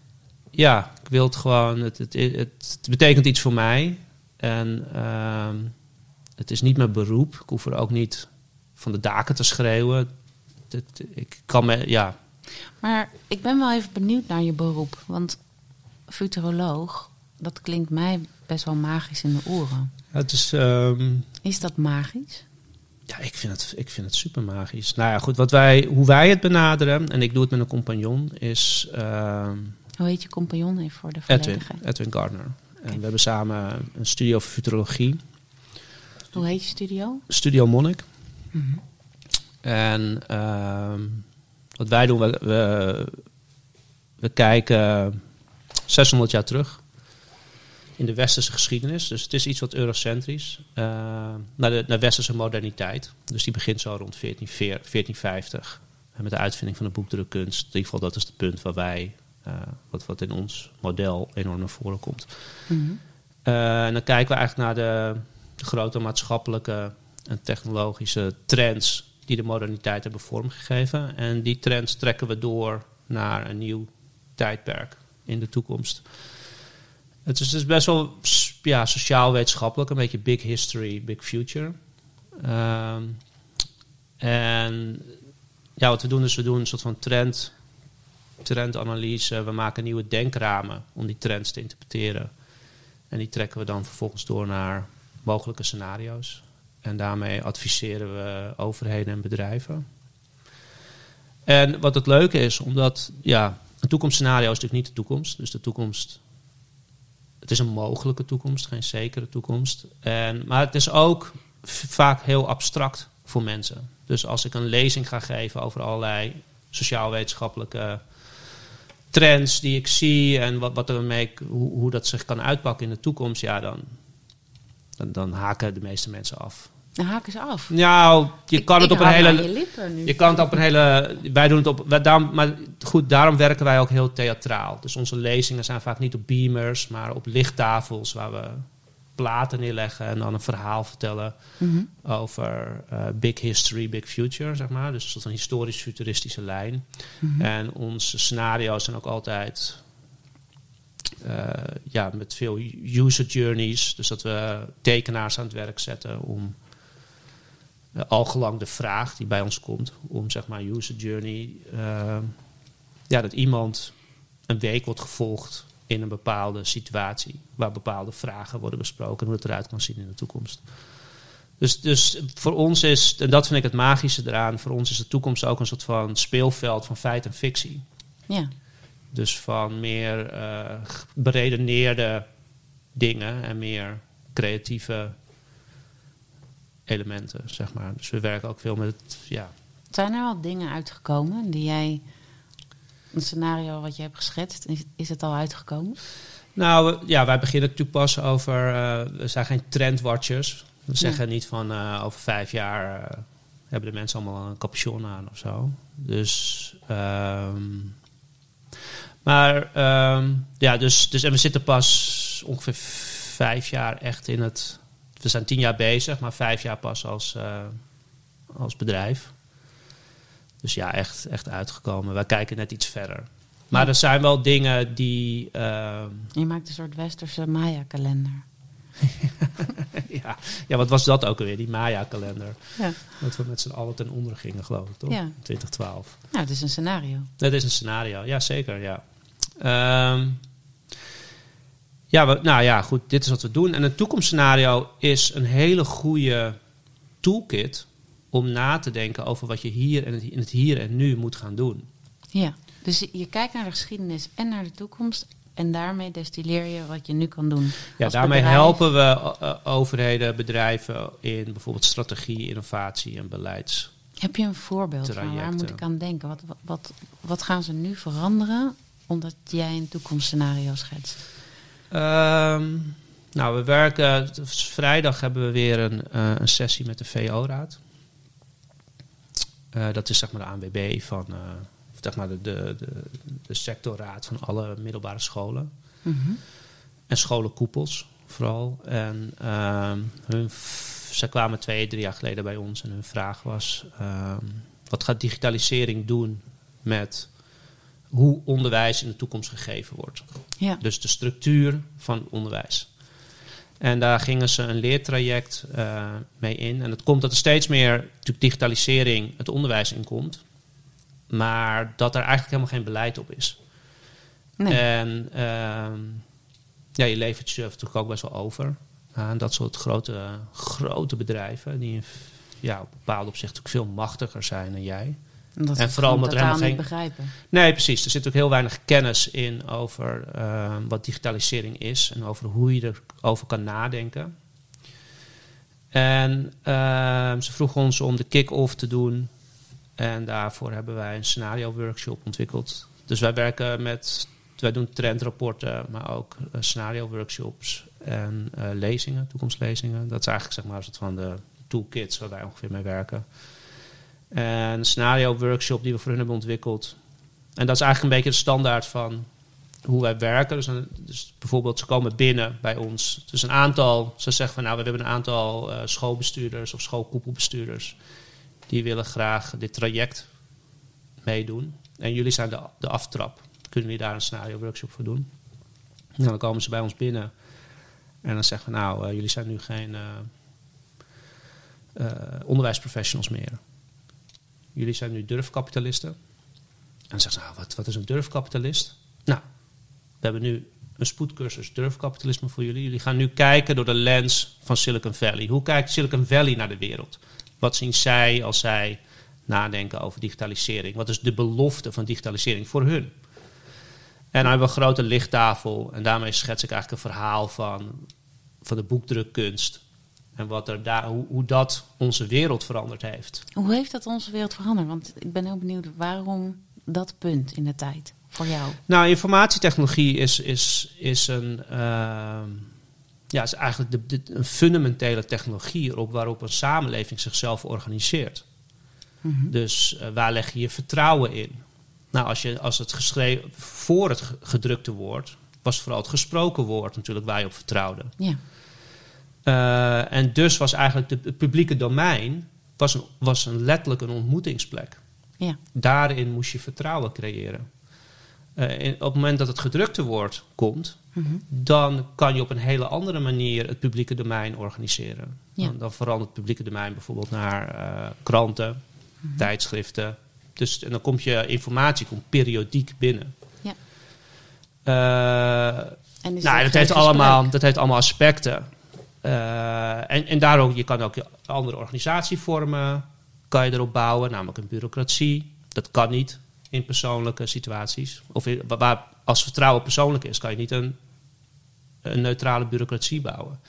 ja, ik wil het gewoon, het, het, het, het betekent iets voor mij. En ehm, het is niet mijn beroep. Ik hoef er ook niet van de daken te schreeuwen. Het- ik kan me, ja, Maar ik ben wel even benieuwd naar je beroep. Want futuroloog, dat klinkt mij best wel magisch in de oren. het is... ehm, Is dat magisch? Ja, ik vind het, ik vind het super magisch. Nou ja, goed, wat wij, hoe wij het benaderen, en ik doe het met een compagnon, is ehm, Hoe heet je compagnon even voor de Edwin, volledigheid? Edwin Gardner. En we hebben samen een studio voor futurologie, Hoe heet je studio? Studio Monnik. Mhm. En ehm, wat wij doen, we, we, we kijken 600 jaar terug in de westerse geschiedenis. Dus het is iets wat eurocentrisch. eh, naar, de, naar westerse moderniteit. Dus die begint zo rond 14, 1450. En met de uitvinding van de boekdrukkunst. In ieder geval, dat is het punt waar wij, wat, wat in ons model enorm naar voren komt. Mhm. Eh, en dan kijken we eigenlijk naar de, de grote maatschappelijke en technologische trends die de moderniteit hebben vormgegeven. En die trends trekken we door naar een nieuw tijdperk in de toekomst. Het is dus best wel ja, sociaal-wetenschappelijk, een beetje big history, big future. Ehm, en ja, wat we doen is we doen een soort van trend, trendanalyse. We maken nieuwe denkramen om die trends te interpreteren. En die trekken we dan vervolgens door naar mogelijke scenario's. En daarmee adviseren we overheden en bedrijven. En wat het leuke is, omdat ja, een toekomstscenario is natuurlijk niet de toekomst. Dus de toekomst, het is een mogelijke toekomst, geen zekere toekomst. En, maar het is ook vaak heel abstract voor mensen. Dus als ik een lezing ga geven over allerlei sociaal-wetenschappelijke trends die ik zie en wat, wat er mee, hoe, hoe dat zich kan uitpakken in de toekomst, ja, dan, dan, dan haken de meeste mensen af. Dan haken ze af. Nou, je Ik- kan het op een hele. je lippen nu. Je kan het op een hele. Wij doen het op. wij- Daarom, maar goed, daarom werken wij ook heel theatraal. Dus onze lezingen zijn vaak niet op beamers, maar op lichttafels waar we platen neerleggen en dan een verhaal vertellen Mhm. over eh, big history, big future, zeg maar. Dus een historisch-futuristische lijn. Mhm. En onze scenario's zijn ook altijd eh, ja, met veel user journeys. Dus dat we tekenaars aan het werk zetten om uh, algelang de vraag die bij ons komt, om zeg maar user journey, eh, ja, dat iemand een week wordt gevolgd in een bepaalde situatie, waar bepaalde vragen worden besproken en hoe het eruit kan zien in de toekomst. Dus, dus voor ons is, en dat vind ik het magische eraan, voor ons is de toekomst ook een soort van speelveld van feit en fictie. Ja. Dus van meer eh, beredeneerde dingen en meer creatieve elementen, zeg maar. Dus we werken ook veel met het, ja. Zijn er al dingen uitgekomen die jij, een scenario wat je hebt geschetst, is, is het al uitgekomen? Nou, ja, wij beginnen natuurlijk pas over, eh, we zijn geen trendwatchers. We zeggen niet van eh, over vijf jaar eh, hebben de mensen allemaal een capuchon aan of zo. Dus, ehm, maar ehm, ja, dus, dus en we zitten pas ongeveer vijf jaar echt in het. We zijn tien jaar bezig, maar vijf jaar pas als, als bedrijf. Dus ja, echt, echt uitgekomen. Wij kijken net iets verder. Maar Ja. er zijn wel dingen die. ehm, Je maakt een soort westerse Maya-kalender. ja, ja, wat was dat ook alweer, die Maya-kalender? Ja. Dat we met z'n allen ten onder gingen, geloof ik, toch? Ja. 2012. Nou, het is een scenario. Dat is een scenario, ja zeker, ja. Ehm, ja, we, nou ja, goed, dit is wat we doen. En een toekomstscenario is een hele goede toolkit om na te denken over wat je hier en in het hier en nu moet gaan doen. Ja. Dus je- kijkt naar de geschiedenis en naar de toekomst. En daarmee destilleer je wat je nu kan doen. Ja, daarmee bedrijf. helpen we eh, overheden, bedrijven in bijvoorbeeld strategie, innovatie en beleids. Heb je een voorbeeld van waar moet ik aan denken? Wat, wat, wat, wat gaan ze nu veranderen omdat jij een toekomstscenario schetst? Ehm, nou, we werken. Vrijdag hebben we weer een, eh, een sessie met de VO-raad. Eh, dat is zeg maar de ANWB van. eh, of zeg maar de, de, de, de sectorraad van alle middelbare scholen. Mhm. En scholenkoepels vooral. En ehm, hun, zij kwamen twee, drie jaar geleden bij ons en hun vraag was: ehm, wat gaat digitalisering doen met hoe onderwijs in de toekomst gegeven wordt? Ja. Dus de structuur van onderwijs. En daar gingen ze een leertraject eh, mee in. En het komt dat er steeds meer natuurlijk digitalisering het onderwijs in komt. Maar dat er eigenlijk helemaal geen beleid op is. Nee. En ehm, ja, je levert je natuurlijk ook best wel over aan dat soort grote, grote bedrijven. Die ja, op bepaalde opzichten natuurlijk veel machtiger zijn dan jij. Omdat en vooral omdat er helemaal niet begrijpen. Nee, precies. Er zit ook heel weinig kennis in over eh, wat digitalisering is en over hoe je erover kan nadenken. En eh, ze vroegen ons om de kick-off te doen. En daarvoor hebben wij een scenario-workshop ontwikkeld. Dus wij werken met, wij doen trendrapporten, maar ook eh, scenario-workshops en eh, lezingen, toekomstlezingen. Dat is eigenlijk zeg maar een soort van de toolkits waar wij ongeveer mee werken. En een scenario-workshop die we voor hun hebben ontwikkeld. En dat is eigenlijk een beetje de standaard van hoe wij werken. Dus, dus bijvoorbeeld, ze komen binnen bij ons. Dus een aantal, ze zeggen van nou, we hebben een aantal eh, schoolbestuurders of schoolkoepelbestuurders. Die willen graag dit traject meedoen. En jullie zijn de, de aftrap. Kunnen jullie daar een scenario-workshop voor doen? Nou, dan komen ze bij ons binnen. En dan zeggen we nou, eh, jullie zijn nu geen eh, onderwijsprofessionals meer. Jullie zijn nu durfkapitalisten. En dan zeggen ze, nou, wat, wat is een durfkapitalist? Nou, we hebben nu een spoedcursus durfkapitalisme voor jullie. Jullie gaan nu kijken door de lens van Silicon Valley. Hoe kijkt Silicon Valley naar de wereld? Wat zien zij als zij nadenken over digitalisering? Wat is de belofte van digitalisering voor hun? En dan hebben we een grote lichttafel. En daarmee schets ik eigenlijk een verhaal van, van de boekdrukkunst. En wat er daar, hoe, hoe dat onze wereld veranderd heeft. Hoe heeft dat onze wereld veranderd? Want ik ben heel benieuwd waarom dat punt in de tijd voor jou. Nou, informatietechnologie is, is, is, een, ehm, ja, is eigenlijk de, de- een fundamentele technologie op waarop een samenleving zichzelf organiseert. Mhm. Dus eh, waar leg je je vertrouwen in? Nou, als, je, als het geschreven voor het ge- gedrukte woord, was vooral het gesproken woord natuurlijk waar je op vertrouwde. Ja. Eh, en dus was eigenlijk de, het publieke domein was een, was een letterlijk een ontmoetingsplek. Ja. Daarin moest je vertrouwen creëren. Eh, in- op het moment dat het gedrukte woord komt, Mhm. dan kan je op een hele andere manier het publieke domein organiseren. Ja. Dan, dan verandert het publieke domein bijvoorbeeld naar eh, kranten, Mhm. tijdschriften. Dus, en dan komt je informatie komt periodiek binnen. Ja. En nou, dat heeft, allemaal, dat heeft allemaal aspecten. Eh, en, en daarom, je kan ook andere organisatievormen kan je erop bouwen, namelijk een bureaucratie. Dat kan niet in persoonlijke situaties. Of waar, als vertrouwen persoonlijk is, kan je niet een, een neutrale bureaucratie bouwen.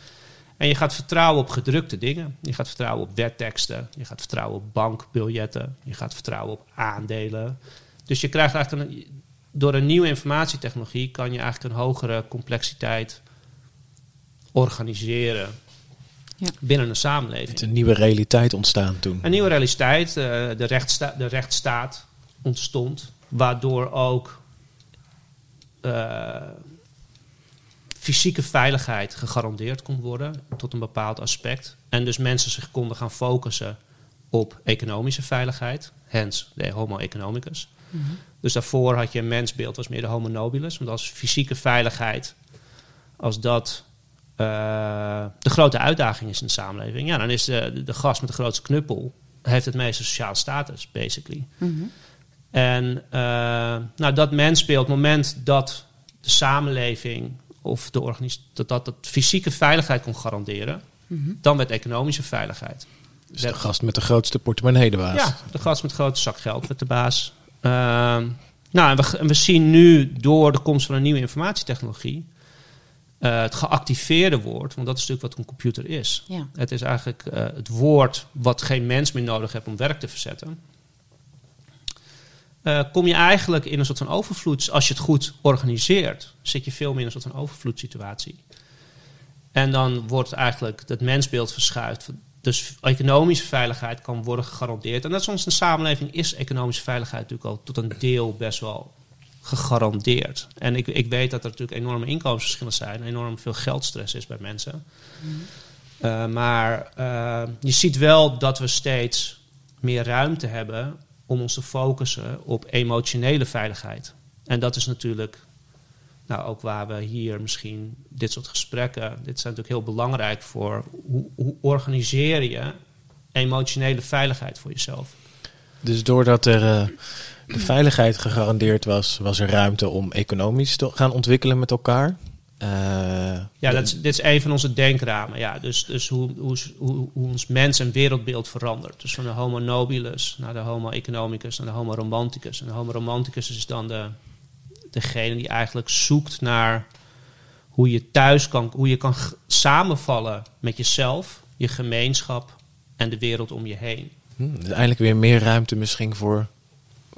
En je gaat vertrouwen op gedrukte dingen. Je gaat vertrouwen op wetteksten. Je gaat vertrouwen op bankbiljetten. Je gaat vertrouwen op aandelen. Dus je krijgt eigenlijk door een nieuwe informatietechnologie kan je eigenlijk een hogere complexiteit organiseren Ja. binnen een samenleving. is een nieuwe realiteit ontstaan toen. Een nieuwe realiteit, eh, de, rechtssta de rechtsstaat ontstond, waardoor ook eh, fysieke veiligheid gegarandeerd kon worden tot een bepaald aspect. En dus mensen zich konden gaan focussen op economische veiligheid, hence de homo economicus. Dus daarvoor had je een mensbeeld, was meer de homo nobilis. Want als fysieke veiligheid, als dat de grote uitdaging is in de samenleving, ja, dan is de, de gast met de grootste knuppel, heeft het meeste sociale status, basically. Mhm. En eh, nou, dat mensbeeld, op het moment dat de samenleving of de organisatie, dat, dat, dat fysieke veiligheid kon garanderen, Mhm. dan werd economische veiligheid. Dus de gast met de grootste portemonnee de baas. Ja, de gast met een grote zak geld werd de baas. Ehm, nou, en we, en we zien nu door de komst van een nieuwe informatietechnologie eh, het geactiveerde woord, want dat is natuurlijk wat een computer is. Ja. Het is eigenlijk eh, het woord wat geen mens meer nodig heeft om werk te verzetten. Eh, kom je eigenlijk in een soort van overvloeds. Als je het goed organiseert, zit je veel meer in een soort van overvloedssituatie. En dan wordt eigenlijk het mensbeeld verschuift. Dus economische veiligheid kan worden gegarandeerd. En dat is onze samenleving is economische veiligheid natuurlijk al tot een deel best wel gegarandeerd. En ik, ik weet dat er natuurlijk enorme inkomensverschillen zijn, enorm veel geldstress is bij mensen. Uh, maar uh, je ziet wel dat we steeds meer ruimte hebben om ons te focussen op emotionele veiligheid. En dat is natuurlijk nou, ook waar we hier misschien dit soort gesprekken, dit zijn natuurlijk heel belangrijk voor hoe, hoe organiseer je emotionele veiligheid voor jezelf. Dus doordat er uh, de veiligheid gegarandeerd was, was er ruimte om economisch te gaan ontwikkelen met elkaar. Uh, ja, dat is, dit is een van onze denkramen. Ja, dus dus hoe, hoe, hoe, hoe ons mens- en wereldbeeld verandert. Dus van de homo nobilis naar de homo economicus naar de homo romanticus. En de homo romanticus is dan de, degene die eigenlijk zoekt naar hoe je thuis kan, hoe je kan samenvallen met jezelf, je gemeenschap en de wereld om je heen. Hmm, dus eigenlijk weer meer ruimte misschien voor,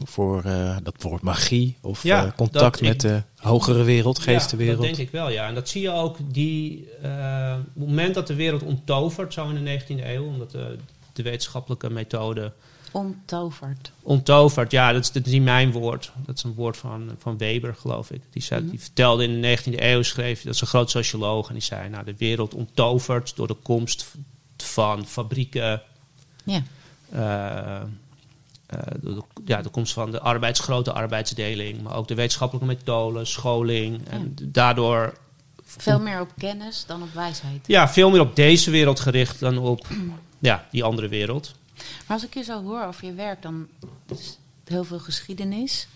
voor uh, dat woord magie of ja, uh, contact met ik, de hogere wereld, geestenwereld. Ja, dat denk ik wel, ja. En dat zie je ook, die, uh, het moment dat de wereld onttovert, zo in de 19e eeuw, omdat de, de wetenschappelijke methode Onttoverd. Onttoverd, ja, dat is, dat is niet mijn woord. Dat is een woord van, van Weber, geloof ik. Die, zei, mm -hmm. die vertelde in de 19e eeuw, schreef, dat is een groot socioloog, en die zei, nou, de wereld onttovert door de komst van fabrieken. Ja. Uh, de, ja, de komst van de arbeids, grote arbeidsdeling, maar ook de wetenschappelijke methode, scholing. En ja. daardoor. Veel meer op kennis dan op wijsheid. Ja, veel meer op deze wereld gericht dan op ja, die andere wereld. Maar als ik je zo hoor over je werk, dan is heel veel geschiedenis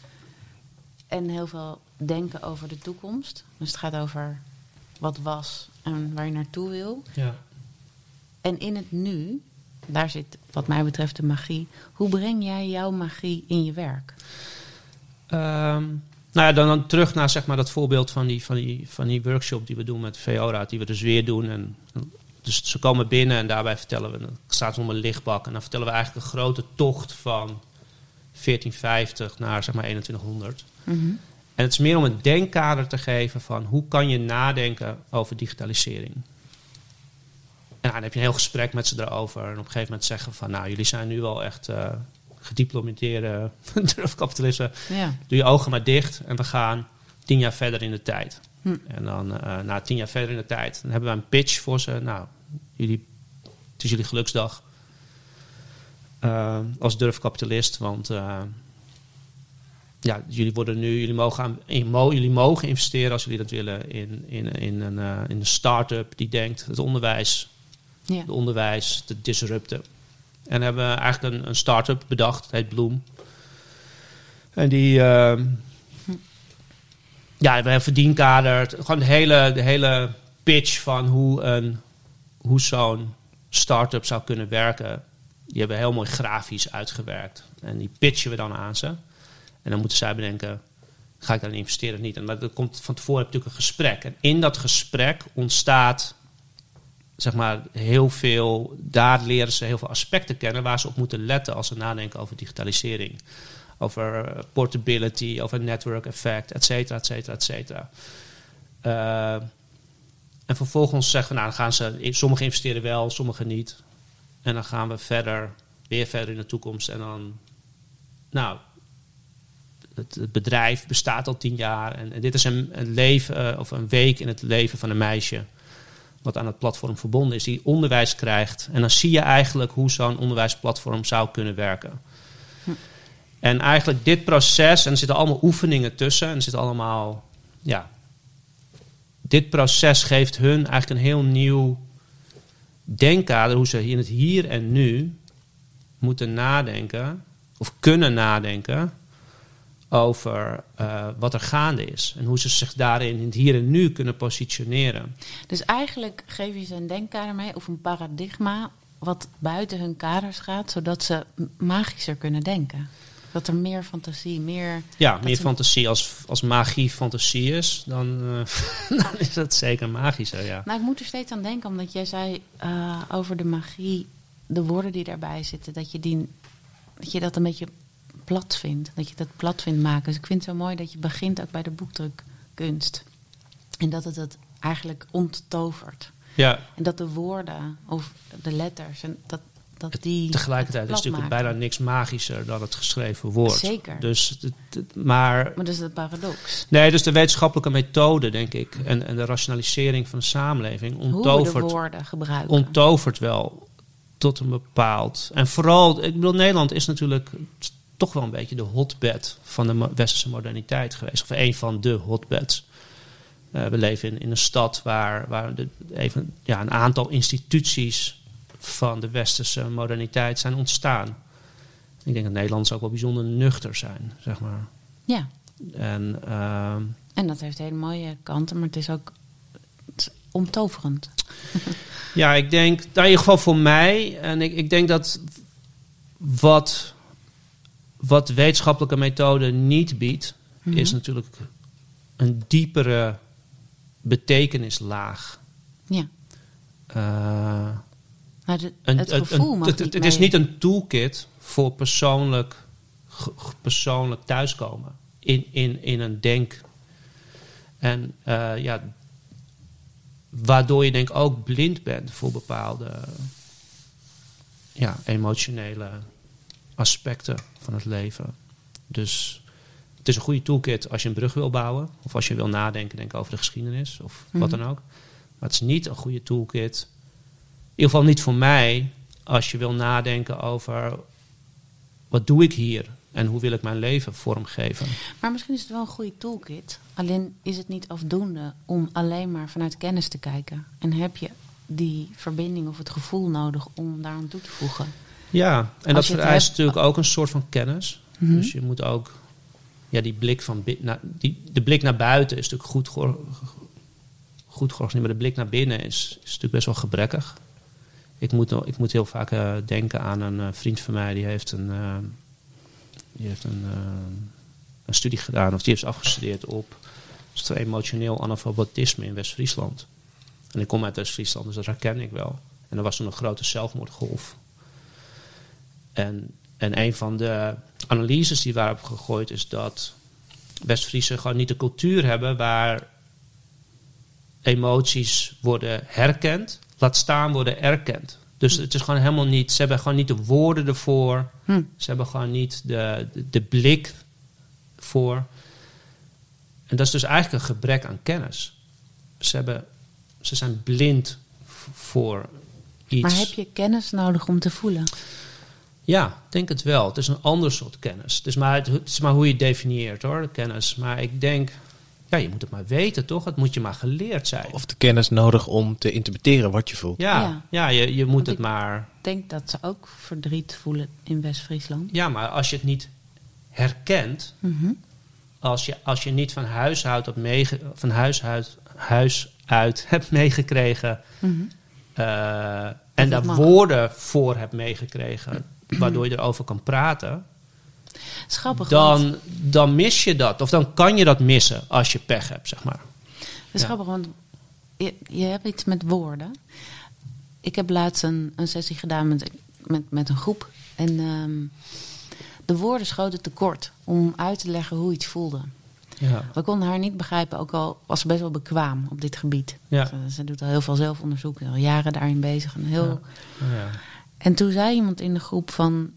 en heel veel denken over de toekomst. Dus het gaat over wat was en waar je naartoe wil. Ja. En in het nu, daar zit wat mij betreft de magie. Hoe breng jij jouw magie in je werk? Um, nou ja, dan, dan, terug naar zeg maar, dat voorbeeld van die, van, die, van die workshop die we doen met VORA, die we dus weer doen. En, dus ze komen binnen en daarbij vertellen we, dan staat er om een lichtbak. En dan vertellen we eigenlijk een grote tocht van 1450 naar zeg maar 2100. Mm -hmm. En het is meer om een denkkader te geven van hoe kan je nadenken over digitalisering. En dan heb je een heel gesprek met ze erover. En op een gegeven moment zeggen van, nou, jullie zijn nu wel echt uh, gediplomeerde durfkapitalisten. Ja. Doe je ogen maar dicht en we gaan tien jaar verder in de tijd. Hm. En dan uh, na tien jaar verder in de tijd, dan hebben we een pitch voor ze. Nou, jullie, het is jullie geluksdag uh, als durfkapitalist, want ja, jullie worden nu, jullie mogen, aan, jullie mogen investeren als jullie dat willen in, in, in, een, in een start-up die denkt het onderwijs, ja. het onderwijs te disrupten. En hebben we eigenlijk een, een start-up bedacht, het heet Bloem. En die, uh, ja, we hebben verdienkader, gewoon de hele, de hele pitch van hoe een hoe zo'n start-up zou kunnen werken. Die hebben heel mooi grafisch uitgewerkt. En die pitchen we dan aan ze. En dan moeten zij bedenken, ga ik daarin investeren of niet? En dat komt van tevoren natuurlijk een gesprek. En in dat gesprek ontstaat zeg maar heel veel, daar leren ze heel veel aspecten kennen waar ze op moeten letten als ze nadenken over digitalisering. Over eh, portability, over network effect, et cetera, et cetera, et cetera. Uh, en vervolgens zeggen we, nou, dan gaan ze, sommigen investeren wel, sommigen niet. En dan gaan we verder, weer verder in de toekomst. En dan, nou, het, bedrijf bestaat al tien jaar. En, dit is een, leven uh, of een week in het leven van een meisje. Wat aan het platform verbonden is, die onderwijs krijgt. En dan zie je eigenlijk hoe zo'n onderwijsplatform zou kunnen werken. Hm. En eigenlijk dit proces, en er zitten allemaal oefeningen tussen. En er zitten allemaal, ja, dit proces geeft hun eigenlijk een heel nieuw denkkader. Hoe ze in het hier en nu moeten nadenken, of kunnen nadenken over uh, wat er gaande is. En hoe ze zich daarin in het hier en nu kunnen positioneren. Dus eigenlijk geef je ze een denkkader mee of een paradigma wat buiten hun kaders gaat, zodat ze magischer kunnen denken. Dat er meer fantasie, meer... Ja, meer fantasie. Als, als magie fantasie is, dan, uh, dan is dat zeker magischer, ja. Nou, ik moet er steeds aan denken, omdat jij zei uh, over de magie, de woorden die daarbij zitten, dat je, die, dat, je dat een beetje plat vindt. Dat je dat plat vindt maken. Dus ik vind het zo mooi dat je begint ook bij de boekdrukkunst. En dat het het eigenlijk onttovert. Ja. En dat de woorden of de letters, en dat, dat die. Tegelijkertijd is natuurlijk bijna niks magischer dan het geschreven woord. Zeker. Dus, maar. Maar dat is het paradox. Nee, dus de wetenschappelijke methode, denk ik, en, en de rationalisering van de samenleving onttovert. Hoe de woorden gebruiken. Onttovert wel tot een bepaald. En vooral, ik bedoel, Nederland is natuurlijk toch wel een beetje de hotbed van de westerse moderniteit geweest. Of een van de hotbeds. Uh, we leven in, in, een stad waar, waar de, even, ja, een aantal instituties van de westerse moderniteit zijn ontstaan. Ik denk dat Nederlanders ook wel bijzonder nuchter zijn, zeg maar. Ja. En, uh, en dat heeft hele mooie kanten, maar het is ook het is omtoverend. ja, ik denk, nou, in ieder geval voor mij, en ik, ik denk dat wat wat wetenschappelijke methode niet biedt, is mhm. natuurlijk een diepere betekenislaag. Ja. Uh, het gevoel het, het, is niet een toolkit voor persoonlijk, persoonlijk thuiskomen in, in, in een denk. En uh, ja, waardoor je denk ook blind bent voor bepaalde ja, emotionele aspecten van het leven. Dus het is een goede toolkit als je een brug wil bouwen. Of als je wil nadenken denk over de geschiedenis. Of wat mhm. dan ook. Maar het is niet een goede toolkit. In ieder geval niet voor mij. Als je wil nadenken over wat doe ik hier? En hoe wil ik mijn leven vormgeven? Maar misschien is het wel een goede toolkit. Alleen is het niet afdoende om alleen maar vanuit kennis te kijken. En heb je die verbinding of het gevoel nodig om daar aan toe te voegen. Ja, en dat vereist natuurlijk ook een soort van kennis. Mhm. Dus je moet ook ja, die blik van na, die, de blik naar buiten is natuurlijk goed, geor, goed georganiseerd, maar de blik naar binnen is, is natuurlijk best wel gebrekkig. Ik moet, ik moet heel vaak uh, denken aan een uh, vriend van mij die heeft een, uh, die heeft een, een studie gedaan, of die heeft afgestudeerd op emotioneel analfabetisme in West-Friesland. En ik kom uit West-Friesland, dus dat herken ik wel. En er was toen een grote zelfmoordgolf en, en een van de analyses die waarop gegooid is dat West-Friesen gewoon niet de cultuur hebben waar emoties worden herkend, laat staan worden erkend. Dus hm. het is gewoon helemaal niet, ze hebben gewoon niet de woorden ervoor, hm. ze hebben gewoon niet de, de, blik voor. En dat is dus eigenlijk een gebrek aan kennis. Ze, hebben, ze zijn blind voor iets. Maar heb je kennis nodig om te voelen? Ja, denk het wel. Het is een ander soort kennis. Het is maar, het is maar hoe je het definieert hoor, de kennis. Maar ik denk, ja, je moet het maar weten toch? Het moet je maar geleerd zijn. Of de kennis nodig om te interpreteren wat je voelt. Ja, ja. je, je moet het maar... Ik denk dat ze ook verdriet voelen in West-Friesland. Ja, maar als je het niet herkent... Mhm. als, je, als je niet van huis uit, op van huis uit, huis uit hebt meegekregen... Mhm. eh, en dat daar mag. woorden voor hebt meegekregen, waardoor je erover kan praten, dan, dan mis je dat. Of dan kan je dat missen als je pech hebt, zeg maar. Het is Ja. grappig, want je, je hebt iets met woorden. Ik heb laatst een, een sessie gedaan met, met, met een groep. En ehm, de woorden schoten tekort om uit te leggen hoe iets voelde. Ja. We konden haar niet begrijpen, ook al was ze best wel bekwaam op dit gebied. Ja. Ze, ze doet al heel veel zelfonderzoek, al jaren daarin bezig. En, heel... Ja. En toen zei iemand in de groep van,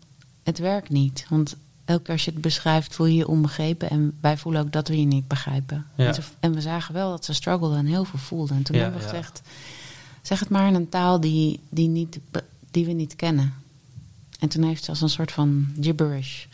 het werkt niet. Want elke keer als je het beschrijft, voel je je onbegrepen. En wij voelen ook dat we je niet begrijpen. Ja. En, ze- en we zagen wel dat ze struggelde en heel veel voelde. En toen Ja, hebben we gezegd, zeg het maar in een taal die, die, niet, die we niet kennen. En toen heeft ze als een soort van gibberish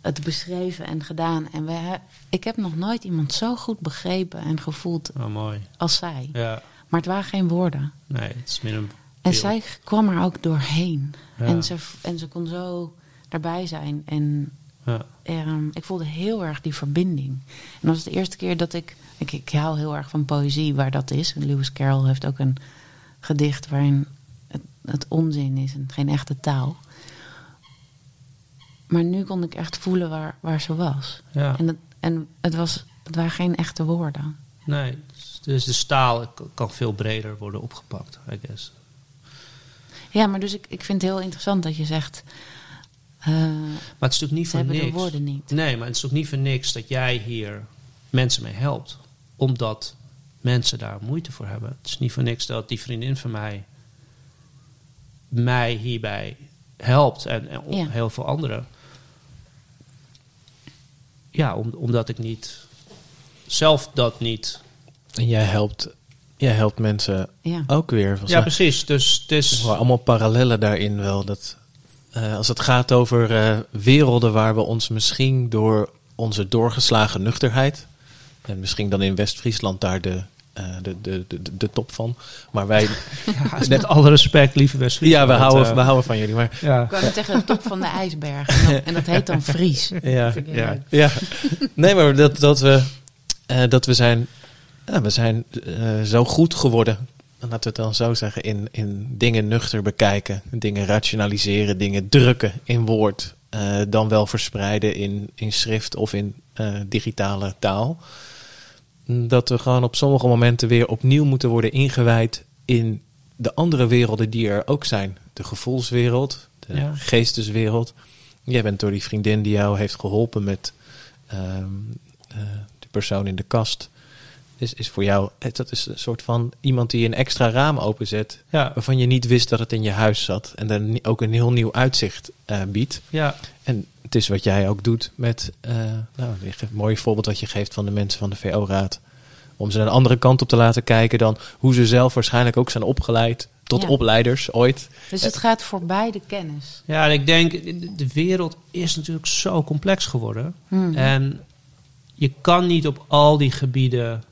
het beschreven en gedaan. En we, ik heb nog nooit iemand zo goed begrepen en gevoeld Oh, mooi. als zij. Ja. Maar het waren geen woorden. Nee, het is meer een... En zij kwam er ook doorheen. Ja. En, ze, en ze kon zo daarbij zijn. En Ja. ehm, ik voelde heel erg die verbinding. En dat was de eerste keer dat ik, ik... Ik hou heel erg van poëzie, waar dat is. Lewis Carroll heeft ook een gedicht waarin het, het onzin is en geen echte taal. Maar nu kon ik echt voelen waar, waar ze was. Ja. En, het, en het, was, het waren geen echte woorden. Nee, dus de staal kan veel breder worden opgepakt, I guess. Ja, maar dus ik, ik vind het heel interessant dat je zegt... eh, Maar het is natuurlijk niet ze voor hebben niks. de woorden niet. Nee, maar het is ook niet voor niks dat jij hier mensen mee helpt. Omdat mensen daar moeite voor hebben. Het is niet voor niks dat die vriendin van mij mij hierbij helpt. En, en Ja. heel veel anderen. Ja, om, omdat ik niet zelf dat niet. En jij helpt, jij helpt mensen Ja. ook weer. Ja, precies. Dus het is. allemaal parallellen daarin wel. Dat, eh, als het gaat over eh, werelden waar we ons misschien door onze doorgeslagen nuchterheid... en misschien dan in West-Friesland daar de, eh, de, de, de, de top van... maar wij... Ja, met alle respect, lieve West. ja, we houden, we houden van jullie, maar... Ja. Ik kwam tegen de top van de ijsberg. En, dan- en dat heet dan Fries. Ja, Vind ik heel ja. Nee, maar dat, dat, we, eh, dat we zijn, ja, we zijn eh, zo goed geworden, laten we het dan zo zeggen, in, in dingen nuchter bekijken, dingen rationaliseren, dingen drukken in woord, eh, dan wel verspreiden in, in schrift of in eh, digitale taal. Dat we gewoon op sommige momenten weer opnieuw moeten worden ingewijd in de andere werelden die er ook zijn. De gevoelswereld, de Ja. geesteswereld. Jij bent door die vriendin die jou heeft geholpen met ehm, eh, de persoon in de kast. Is, is voor jou, dat is een soort van iemand die een extra raam openzet. Ja. Waarvan je niet wist dat het in je huis zat. En dan ook een heel nieuw uitzicht eh, biedt. Ja. En het is wat jij ook doet met, eh, nou, een mooi voorbeeld wat je geeft van de mensen van de VO-raad. Om ze naar een andere kant op te laten kijken dan hoe ze zelf waarschijnlijk ook zijn opgeleid tot Ja. opleiders ooit. Dus het gaat voorbij de kennis. Ja, en ik denk, de- de wereld is natuurlijk zo complex geworden. Hmm. En je kan niet op al die gebieden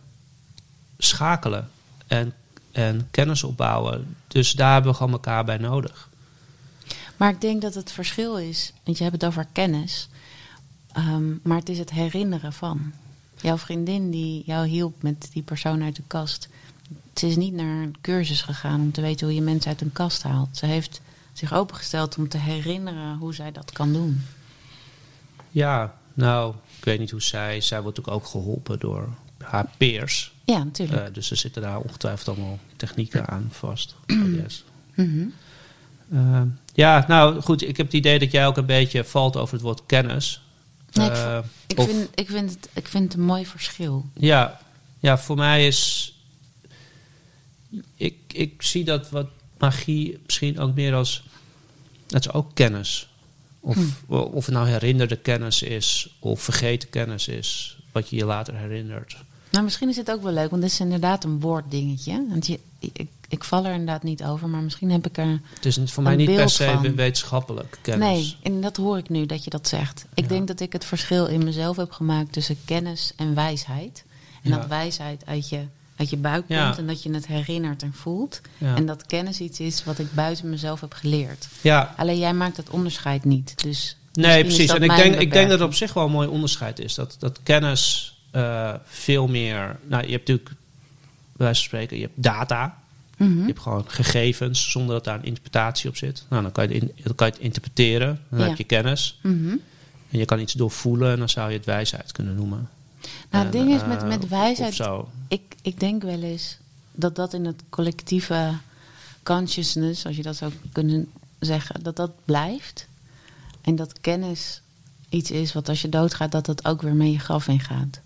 schakelen en, en kennis opbouwen. Dus daar hebben we gewoon elkaar bij nodig. Maar ik denk dat het verschil is, want je hebt het over kennis, ehm, maar het is het herinneren van. Jouw vriendin die jou hielp met die persoon uit de kast, ze is niet naar een cursus gegaan om te weten hoe je mensen uit een kast haalt. Ze heeft zich opengesteld om te herinneren hoe zij dat kan doen. Ja, nou, ik weet niet hoe zij... Zij wordt ook, ook geholpen door haar peers. Ja, natuurlijk. Eh, dus er zitten daar ongetwijfeld allemaal technieken aan vast. Mhm. Eh, ja, nou goed, ik heb het idee dat jij ook een beetje valt over het woord kennis. Nee, ik Eh, Ik, of- vind, ik, vind het, ik vind het een mooi verschil. Ja, ja voor mij is. Ik, ik zie dat wat magie misschien ook meer als. Dat is ook kennis. Of, of het nou herinnerde kennis is, of vergeten kennis is, wat je je later herinnert. Nou, misschien is het ook wel leuk, want dit is inderdaad een woorddingetje. Want je, ik, ik val er inderdaad niet over, maar misschien heb ik er Het is voor mij niet per se van. wetenschappelijk kennis. Nee, en dat hoor ik nu dat je dat zegt. Ik Ja. denk dat ik het verschil in mezelf heb gemaakt tussen kennis en wijsheid. En Ja. dat wijsheid uit je, uit je buik Ja. komt en dat je het herinnert en voelt. En dat kennis iets is wat ik buiten mezelf heb geleerd. Ja, Alleen jij maakt dat onderscheid niet. Dus Nee, precies. En ik denk, ik denk dat het op zich wel een mooi onderscheid is. Dat, dat kennis eh, veel meer. Nou, je hebt natuurlijk, bij wijze van spreken, je hebt data. Mhm. Je hebt gewoon gegevens zonder dat daar een interpretatie op zit. Nou, dan kan je het, in- dan kan je het interpreteren. Dan Ja. heb je kennis. Mhm. En je kan iets doorvoelen en dan zou je het wijsheid kunnen noemen. Nou, En, het ding is eh, met, met of- wijsheid. Ik, ik denk wel eens dat dat in het collectieve consciousness, als je dat zou kunnen zeggen, dat dat blijft. En dat kennis iets is wat als je doodgaat, dat dat ook weer mee je graf ingaat.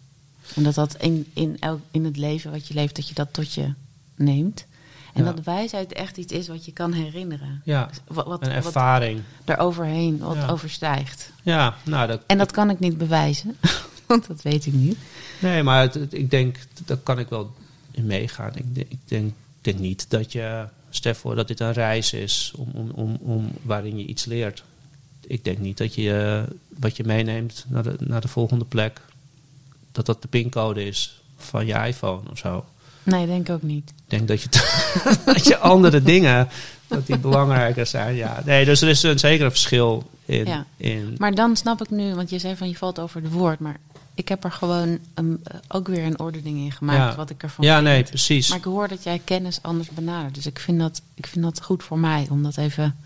En dat dat in, in, elk, in het leven wat je leeft, dat je dat tot je neemt. En Ja. dat wijsheid echt iets is wat je kan herinneren. Ja, Wat, wat, een wat ervaring. er overheen, wat Ja. overstijgt. Ja, nou, dat, En dat kan ik niet bewijzen, want dat weet ik niet. nee, maar het- het- ik denk, daar kan ik wel in meegaan. Ik, denk- ik denk, denk niet dat je, stel voor dat dit een reis is om, om, om, om, waarin je iets leert. Ik denk niet dat je eh, wat je meeneemt naar de, naar de volgende plek, dat dat de pincode is van je iPhone of zo. Nee, denk ik ook niet. Ik denk dat je, dat je andere dingen, dat die belangrijker zijn. Ja. Nee, dus er is een zeker een verschil in. Ja. in Maar dan snap ik nu, want je zei van je valt over de woord, maar ik heb er gewoon een, eh, ook weer een ordening in gemaakt, Ja. wat ik ervan ja, vind. nee, precies. Maar ik hoor dat jij kennis anders benadert, dus ik vind dat, ik vind dat goed voor mij om dat even.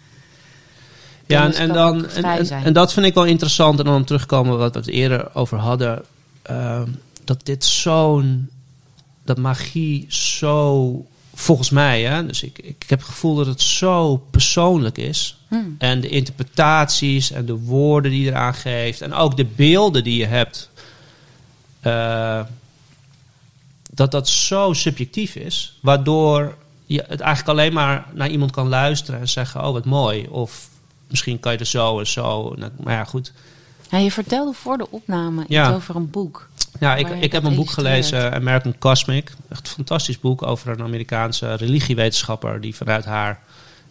Ja, en, en, dan, en, en, dat vind ik wel interessant. En dan om terugkomen wat we het eerder over hadden. Ehm, dat dit zo'n. Dat magie zo. Volgens mij, hè, dus ik, ik heb het gevoel dat het zo persoonlijk is. Hmm. En de interpretaties en de woorden die je eraan geeft. En ook de beelden die je hebt. eh, dat dat zo subjectief is. Waardoor je het eigenlijk alleen maar naar iemand kan luisteren en zeggen: Oh, wat mooi. Of misschien kan je er zo en zo. Nou, Maar ja, goed. Ja, je vertelde voor de opname Ja. iets over een boek. Ja, ik, ik heb een boek gelezen, American Cosmic. Echt een fantastisch boek over een Amerikaanse religiewetenschapper die vanuit haar,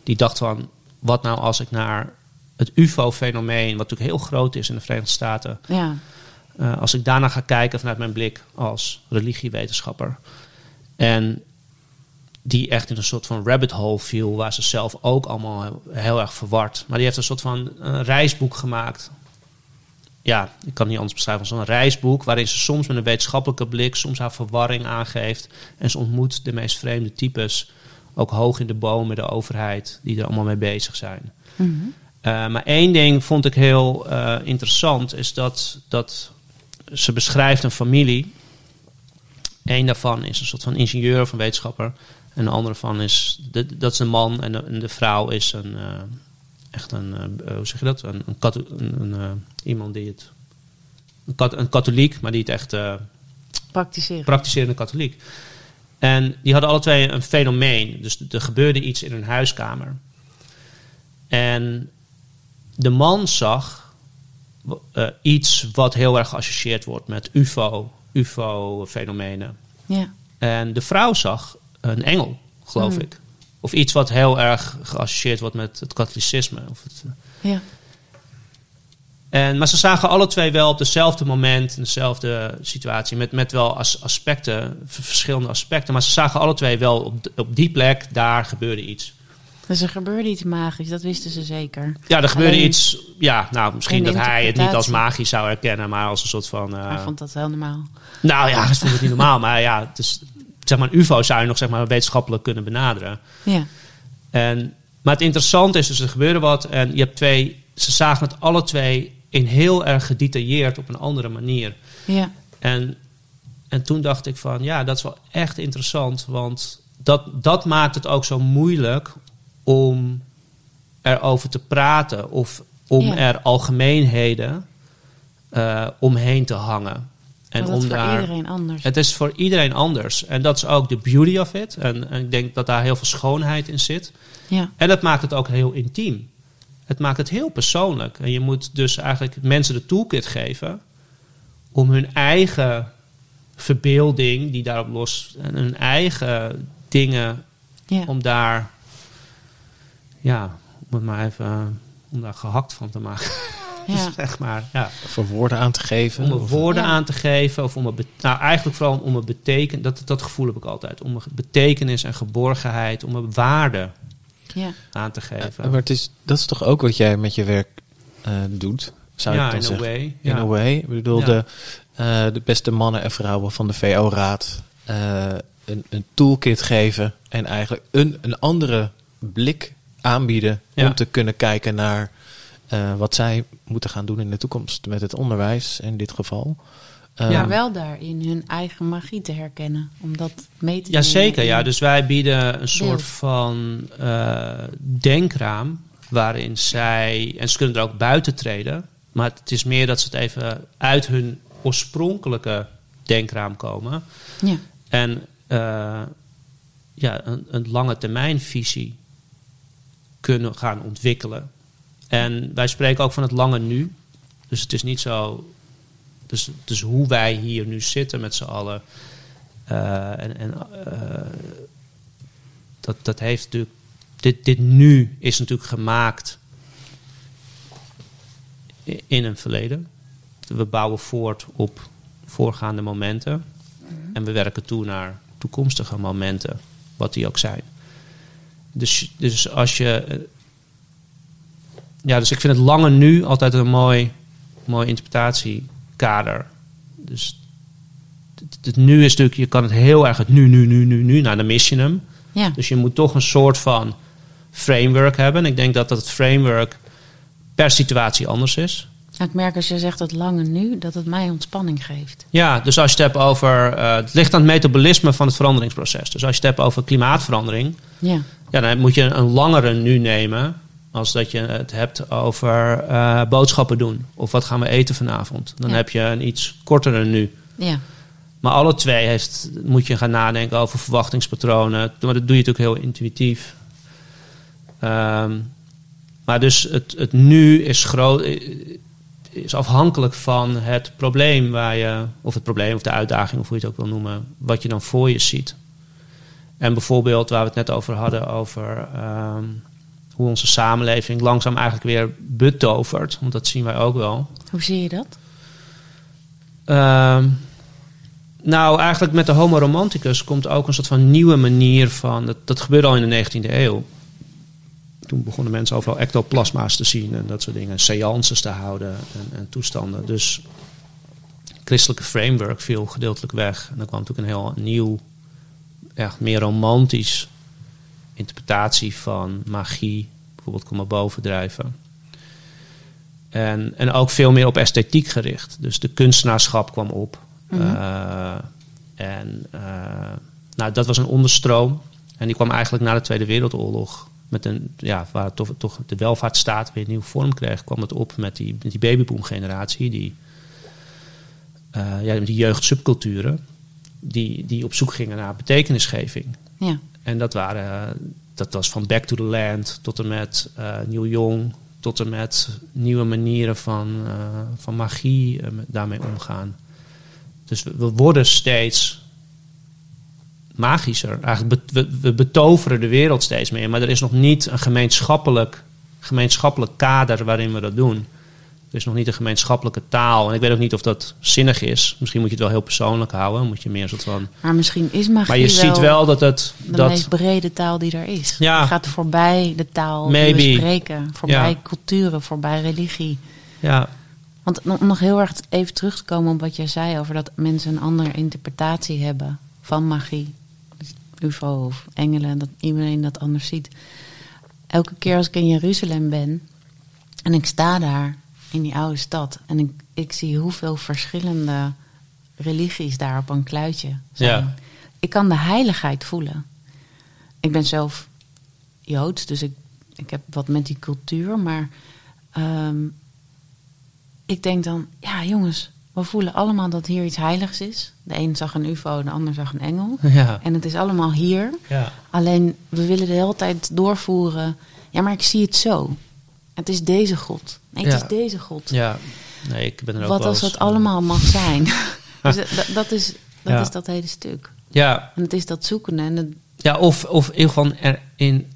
die dacht van, wat nou als ik naar het UFO-fenomeen, wat natuurlijk heel groot is in de Verenigde Staten, Ja, eh, als ik daarna ga kijken vanuit mijn blik als religiewetenschapper. En die echt in een soort van rabbit hole viel, waar ze zelf ook allemaal heel, heel erg verward. Maar die heeft een soort van een reisboek gemaakt. Ja, ik kan het niet anders beschrijven als een reisboek, waarin ze soms met een wetenschappelijke blik, soms haar verwarring aangeeft. En ze ontmoet de meest vreemde types, ook hoog in de boom met de overheid, die er allemaal mee bezig zijn. Mhm. Uh, maar één ding vond ik heel uh, interessant, is dat, dat ze beschrijft een familie. Eén daarvan is een soort van ingenieur of een wetenschapper. En de andere van is, de, dat is een man en de, en de vrouw is een, uh, echt een, hoe zeg je dat? Een, een, een, een iemand die het, een, kat, een katholiek, maar die het echt praktiseren. praktiserende katholiek. En die hadden alle twee een fenomeen. Dus er gebeurde iets in hun huiskamer. En de man zag uh, iets wat heel erg geassocieerd wordt met UFO, UFO-fenomenen. Ja. En de vrouw zag een engel, geloof Mm. ik. Of iets wat heel erg geassocieerd wordt met het katholicisme. Of het, ja. en, maar ze zagen alle twee wel op dezelfde moment, in dezelfde situatie, met, met wel as, aspecten, verschillende aspecten. Maar ze zagen alle twee wel op, op die plek, daar gebeurde iets. Dus er gebeurde iets magisch, dat wisten ze zeker. Ja, er gebeurde Alleen iets. Ja, nou, misschien dat hij het niet als magisch zou herkennen, maar als een soort van. uh, Hij vond dat heel normaal. Nou ja, ik vond het niet normaal, maar ja, het is, zeg maar, een UFO zou je nog zeg maar, wetenschappelijk kunnen benaderen. Ja. En, maar het interessante is dus, er gebeurde wat en je hebt twee, ze zagen het alle twee in heel erg gedetailleerd op een andere manier. Ja. En, en toen dacht ik van, ja, dat is wel echt interessant, want dat, dat maakt het ook zo moeilijk om erover te praten of om Ja. er algemeenheden eh, omheen te hangen. En dat om voor daar, iedereen anders. het is voor iedereen anders. En dat is ook de beauty of it. En, en ik denk dat daar heel veel schoonheid in zit. Ja. En dat maakt het ook heel intiem. Het maakt het heel persoonlijk. En je moet dus eigenlijk mensen de toolkit geven om hun eigen verbeelding, die daarop los, en hun eigen dingen, Ja. om daar, ja, om het maar even, om daar gehakt van te maken. Ja. zeg maar, ja. Voor woorden aan te geven. Om er of- woorden Ja. aan te geven, of om het, nou eigenlijk vooral om het betekenen, dat, dat gevoel heb ik altijd, om een betekenis en geborgenheid, om een waarde ja. aan te geven. maar het is, dat is toch ook wat jij met je werk eh, doet? Zou ja, ik dan in a zeggen? way. In ja. a way. Ik bedoel, Ja. de, eh, de beste mannen en vrouwen van de VO-raad. eh, een, een toolkit geven en eigenlijk een, een andere blik aanbieden Ja. om te kunnen kijken naar eh, wat zij moeten gaan doen in de toekomst met het onderwijs in dit geval. Ehm, maar wel daarin hun eigen magie te herkennen. Om dat mee te Ja, zeker. Ja. Dus wij bieden een soort Beeld. van eh, denkraam waarin zij, en ze kunnen er ook buiten treden, maar het is meer dat ze het even uit hun oorspronkelijke denkraam komen Ja. en eh, ja, een, een lange termijnvisie kunnen gaan ontwikkelen. En wij spreken ook van het lange nu. Dus het is niet zo. Dus, dus hoe wij hier nu zitten met z'n allen. eh, en en eh, dat, dat heeft natuurlijk. Dit, dit nu is natuurlijk gemaakt in een verleden. We bouwen voort op voorgaande momenten. En we werken toe naar toekomstige momenten, wat die ook zijn. Dus, dus als je. Ja, dus ik vind het lange nu altijd een mooi, mooi interpretatiekader. Dus het, het nu is natuurlijk, je kan het heel erg het nu, nu, nu, nu, nu, nou dan mis je hem. Ja. Dus je moet toch een soort van framework hebben. En ik denk dat dat het framework per situatie anders is. Ik merk als je zegt het lange nu, dat het mij ontspanning geeft. Ja, dus als je het hebt over. eh, het ligt aan het metabolisme van het veranderingsproces. Dus als je het hebt over klimaatverandering. Ja. Ja, dan moet je een langere nu nemen. Als dat je het hebt over eh, boodschappen doen. Of wat gaan we eten vanavond. Dan Ja. heb je een iets kortere nu. Ja. Maar alle twee heeft, moet je gaan nadenken over verwachtingspatronen. Maar dat doe je natuurlijk heel intuïtief. Ehm, maar dus het, het nu is, groot, is afhankelijk van het probleem waar je, of het probleem of de uitdaging, of hoe je het ook wil noemen, wat je dan voor je ziet. En bijvoorbeeld waar we het net over hadden, over ehm, hoe onze samenleving langzaam eigenlijk weer betovert. Want dat zien wij ook wel. Hoe zie je dat? Ehm, nou, eigenlijk met de Homo romanticus komt ook een soort van nieuwe manier van. Dat, dat gebeurde al in de 19e eeuw. Toen begonnen mensen overal ectoplasma's te zien en dat soort dingen. Seances te houden en, en toestanden. Dus het christelijke framework viel gedeeltelijk weg. En dan kwam natuurlijk een heel nieuw, echt meer romantisch interpretatie van magie. Bijvoorbeeld komen bovendrijven. En, en ook veel meer op esthetiek gericht. Dus de kunstenaarschap kwam op. Mhm. Eh, en eh, nou, dat was een onderstroom. En die kwam eigenlijk na de Tweede Wereldoorlog. Met een, ja, waar toch, toch de welvaartsstaat weer een nieuwe vorm kreeg, kwam het op met die, met die babyboom-generatie. Die, eh, ja, die jeugdsubculturen. Die, die op zoek gingen naar betekenisgeving. Ja. En dat, waren, dat was van Back to the Land tot en met eh Neil Young, tot en met nieuwe manieren van, eh, van magie eh, daarmee omgaan. Dus we, worden steeds magischer. Eigenlijk we, we betoveren de wereld steeds meer, maar er is nog niet een gemeenschappelijk, gemeenschappelijk kader waarin we dat doen. Er is nog niet een gemeenschappelijke taal. En ik weet ook niet of dat zinnig is. Misschien moet je het wel heel persoonlijk houden. Moet je meer soort van. Maar misschien is magie Maar je ziet wel dat het. de Dat, meest brede taal die er is. Ja. Je gaat voorbij de taal Maybe. die we spreken. Voorbij Ja. culturen, voorbij religie. ja, Want om nog heel erg even terug te komen op wat jij zei over dat mensen een andere interpretatie hebben van magie. UFO of engelen, dat iedereen dat anders ziet. Elke keer als ik in Jeruzalem ben en ik sta daar in die oude stad en ik, ik zie hoeveel verschillende religies daar op een kluitje zijn. Ja. Ik kan de heiligheid voelen. Ik ben zelf Joods, dus ik, ik heb wat met die cultuur, maar ehm, ik denk dan, ja jongens, we voelen allemaal dat hier iets heiligs is. De een zag een ufo, de ander zag een engel. ja, En het is allemaal hier. ja. Alleen we willen de hele tijd doorvoeren. Ja, maar ik zie het zo. Het is deze God. Nee, het Ja. is deze God. ja. Nee, ik ben er ook Wat als het eh, allemaal mag zijn? dus dat, dat, is, dat Ja. is dat hele stuk. Ja, En het is dat zoeken. En het, ja of, of in ieder geval erin.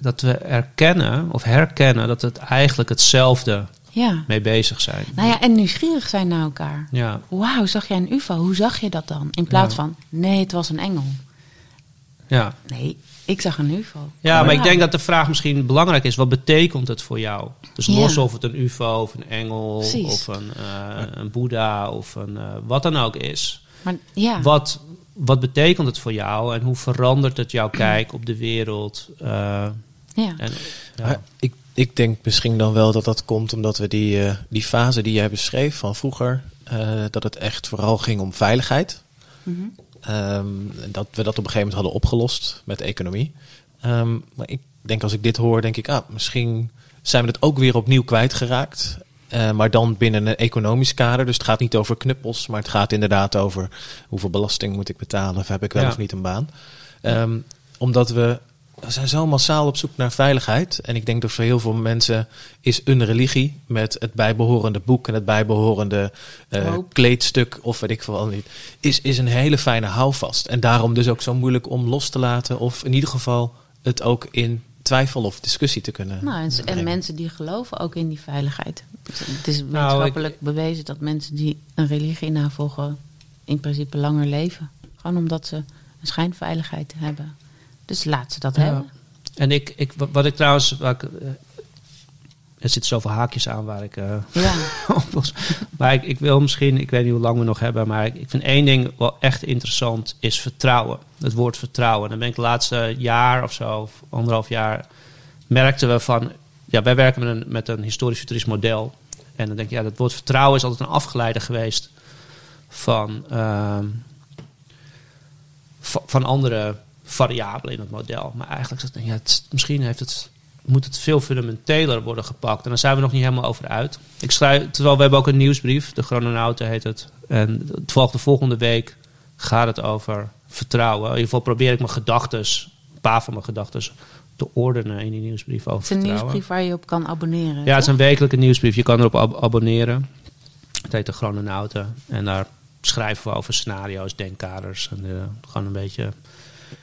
Dat we erkennen of herkennen dat het eigenlijk hetzelfde ja. mee bezig zijn. Nou ja, en nieuwsgierig zijn naar elkaar. Ja, Wauw, zag jij een ufo? Hoe zag je dat dan? In plaats Ja. van, nee, het was een engel. ja. Nee, ik zag een ufo. Ja, maar ik denk dat de vraag misschien belangrijk is. Wat betekent het voor jou? Dus Ja. los of het een ufo of een engel Precies. of een, eh, een boeddha of een, eh, wat dan ook is. Maar ja, Wat, wat betekent het voor jou en hoe verandert het jouw kijk op de wereld? Uh, ja. En, ja. Ik, ik denk misschien dan wel dat dat komt omdat we die, uh, die fase die jij beschreef van vroeger, uh, dat het echt vooral ging om veiligheid. Mhm. Um, dat we dat op een gegeven moment hadden opgelost met economie. Um, maar ik denk als ik dit hoor, denk ik, ah, misschien zijn we het ook weer opnieuw kwijtgeraakt. Uh, maar dan binnen een economisch kader. Dus het gaat niet over knuppels, maar het gaat inderdaad over hoeveel belasting moet ik betalen of heb ik wel Ja. of niet een baan. Um, omdat we, we zijn zo massaal op zoek naar veiligheid. En ik denk dat voor heel veel mensen is een religie met het bijbehorende boek en het bijbehorende uh, Hoop. kleedstuk of weet ik veel wel niet, is, is een hele fijne houvast. En daarom dus ook zo moeilijk om los te laten of in ieder geval het ook in twijfel of discussie te kunnen. Nou, en, mensen die geloven ook in die veiligheid. Het is Nou, wetenschappelijk bewezen dat mensen die een religie navolgen in principe langer leven. Gewoon omdat ze een schijnveiligheid hebben. Dus laat ze dat Ja. hebben. En ik, ik, wat wat ik trouwens. Ik, eh, er zitten zoveel haakjes aan waar ik. eh, Ja, maar ik, ik wil misschien, ik weet niet hoe lang we nog hebben, maar ik, ik vind één ding wel echt interessant, is vertrouwen. Het woord vertrouwen. Dan ben ik het laatste jaar of zo, of anderhalf jaar, merkten we van, ja, wij werken met een, met een historisch futuristisch model. En dan denk je, ja, dat woord vertrouwen is altijd een afgeleide geweest van, va- van andere variabelen in het model. Maar eigenlijk, ja, het, misschien heeft het, moet het veel fundamenteler worden gepakt. En daar zijn we nog niet helemaal over uit. Ik schrijf, terwijl we hebben ook een nieuwsbrief, de Chrononauten heet het. En het volgt de volgende week gaat het over vertrouwen. In ieder geval probeer ik mijn gedachten, een paar van mijn gedachten, te ordenen in die nieuwsbrief over het is een vertrouwen. nieuwsbrief waar je op kan abonneren. Ja, het is een wekelijke nieuwsbrief. Je kan erop ab- abonneren. Het heet de Chrononauten. En daar schrijven we over scenario's, denkkaders. En eh, gewoon een beetje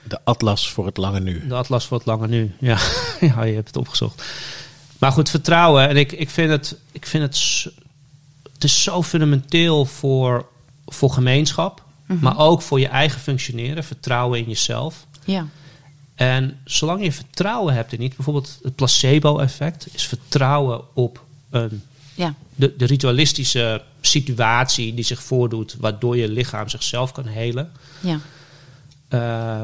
De atlas voor het lange nu. de atlas voor het lange nu. Ja, ja je hebt het opgezocht. Maar goed, vertrouwen. En ik, ik vind het... Ik vind het, het is zo fundamenteel voor, voor gemeenschap. Mhm. Maar ook voor je eigen functioneren. Vertrouwen in jezelf. Ja, En zolang je vertrouwen hebt in niet... Bijvoorbeeld het placebo-effect... is vertrouwen op een ja. de, de ritualistische situatie die zich voordoet, waardoor je lichaam zichzelf kan helen. ja. Eh,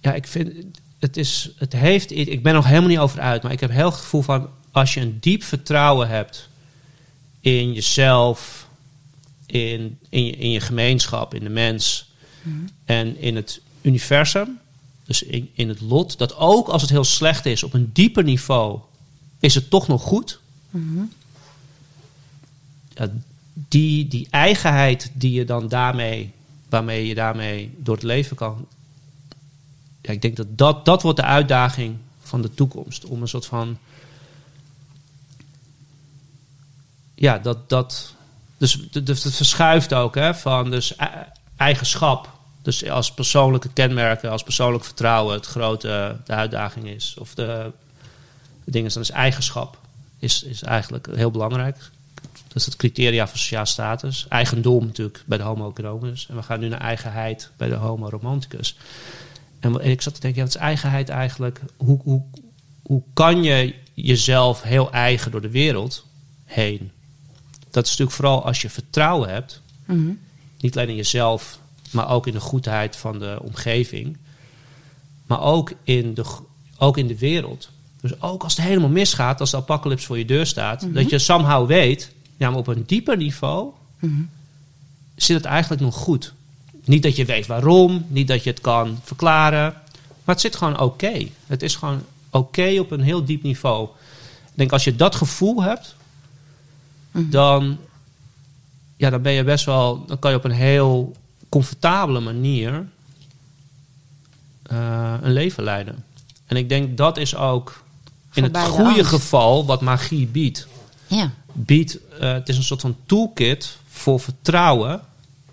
ja, ik vind het is, het heeft, ik ben nog helemaal niet over uit, maar ik heb heel het gevoel van als je een diep vertrouwen hebt in jezelf, in, in, je, in je gemeenschap, in de mens en in het universum, dus in, in het lot, dat ook als het heel slecht is op een dieper niveau, is het toch nog goed. Mhm. Ja, die, die eigenheid die je dan daarmee, waarmee je daarmee door het leven kan. Ja, ik denk dat, dat dat wordt de uitdaging van de toekomst. Om een soort van. Ja, dat. dat dus dus het verschuift ook hè, van dus e- eigenschap. Dus als persoonlijke kenmerken, als persoonlijk vertrouwen het grote de uitdaging is. Of de, dingen dan is eigenschap. Is, is eigenlijk heel belangrijk. Dat is het criteria voor sociaal status. Eigendom natuurlijk bij de homo economicus. En we gaan nu naar eigenheid bij de homo romanticus. En ik zat te denken, ja, wat is eigenheid eigenlijk? Hoe, hoe, hoe kan je jezelf heel eigen door de wereld heen? Dat is natuurlijk vooral als je vertrouwen hebt. Mhm. Niet alleen in jezelf, maar ook in de goedheid van de omgeving. Maar ook in de, ook in de wereld. Dus ook als het helemaal misgaat, als de apocalypse voor je deur staat, dat je somehow weet, ja, maar op een dieper niveau zit het eigenlijk nog goed. Niet dat je weet waarom, niet dat je het kan verklaren, maar het zit gewoon oké. Het is gewoon oké op een heel diep niveau. Ik denk als je dat gevoel hebt, dan, ja, dan ben je best wel, dan kan je op een heel comfortabele manier eh, een leven leiden. En ik denk dat is ook in het Voorbij goede geval wat magie biedt Ja. biedt, eh, het is een soort van toolkit voor vertrouwen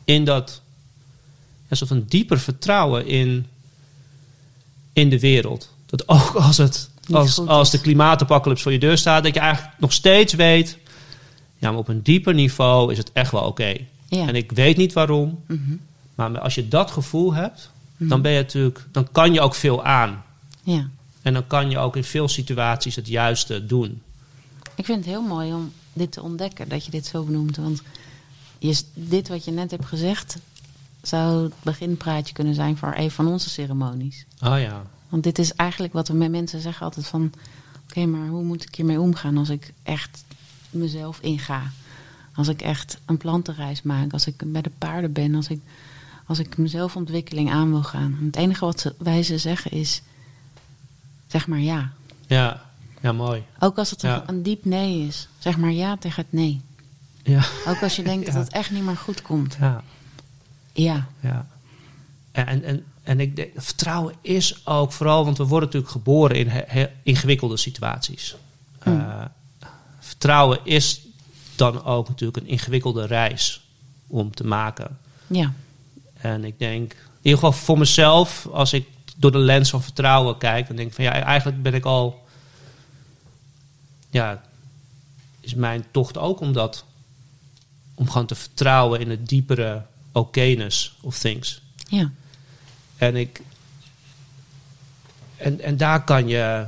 in dat, een soort van dieper vertrouwen in, in de wereld. Dat ook als, het, Niet als, als de klimaatapocalypse voor je deur staat, dat je eigenlijk nog steeds weet, ja, maar op een dieper niveau is het echt wel oké. Ja. En ik weet niet waarom, Mhm. maar als je dat gevoel hebt, dan ben je natuurlijk, dan kan je ook veel aan. ja. En dan kan je ook in veel situaties het juiste doen. Ik vind het heel mooi om dit te ontdekken, dat je dit zo benoemt. Want je, dit wat je net hebt gezegd, zou het beginpraatje kunnen zijn voor een van onze ceremonies. Oh ja. Want dit is eigenlijk wat we met mensen zeggen altijd van... Oké, maar hoe moet ik hiermee omgaan als ik echt mezelf inga? Als ik echt een plantenreis maak, als ik bij de paarden ben, als ik, als ik mezelf ontwikkeling aan wil gaan. En het enige wat wij ze zeggen is, zeg maar ja. Ja, ja mooi. Ook als het Ja. een, diep nee is, zeg maar ja tegen het nee. Ja. Ook als je denkt Ja. dat het echt niet meer goed komt. Ja. Ja, Ja. En, en, en ik denk, vertrouwen is ook vooral, want we worden natuurlijk geboren in he- he- ingewikkelde situaties. Hmm. Eh, vertrouwen is dan ook natuurlijk een ingewikkelde reis om te maken. ja, En ik denk, in ieder geval voor mezelf, als ik door de lens van vertrouwen kijk, dan denk ik van ja, eigenlijk ben ik al, ja, is mijn tocht ook om dat, om gewoon te vertrouwen in het diepere okayness of things. ja, En ik. En, en daar kan je.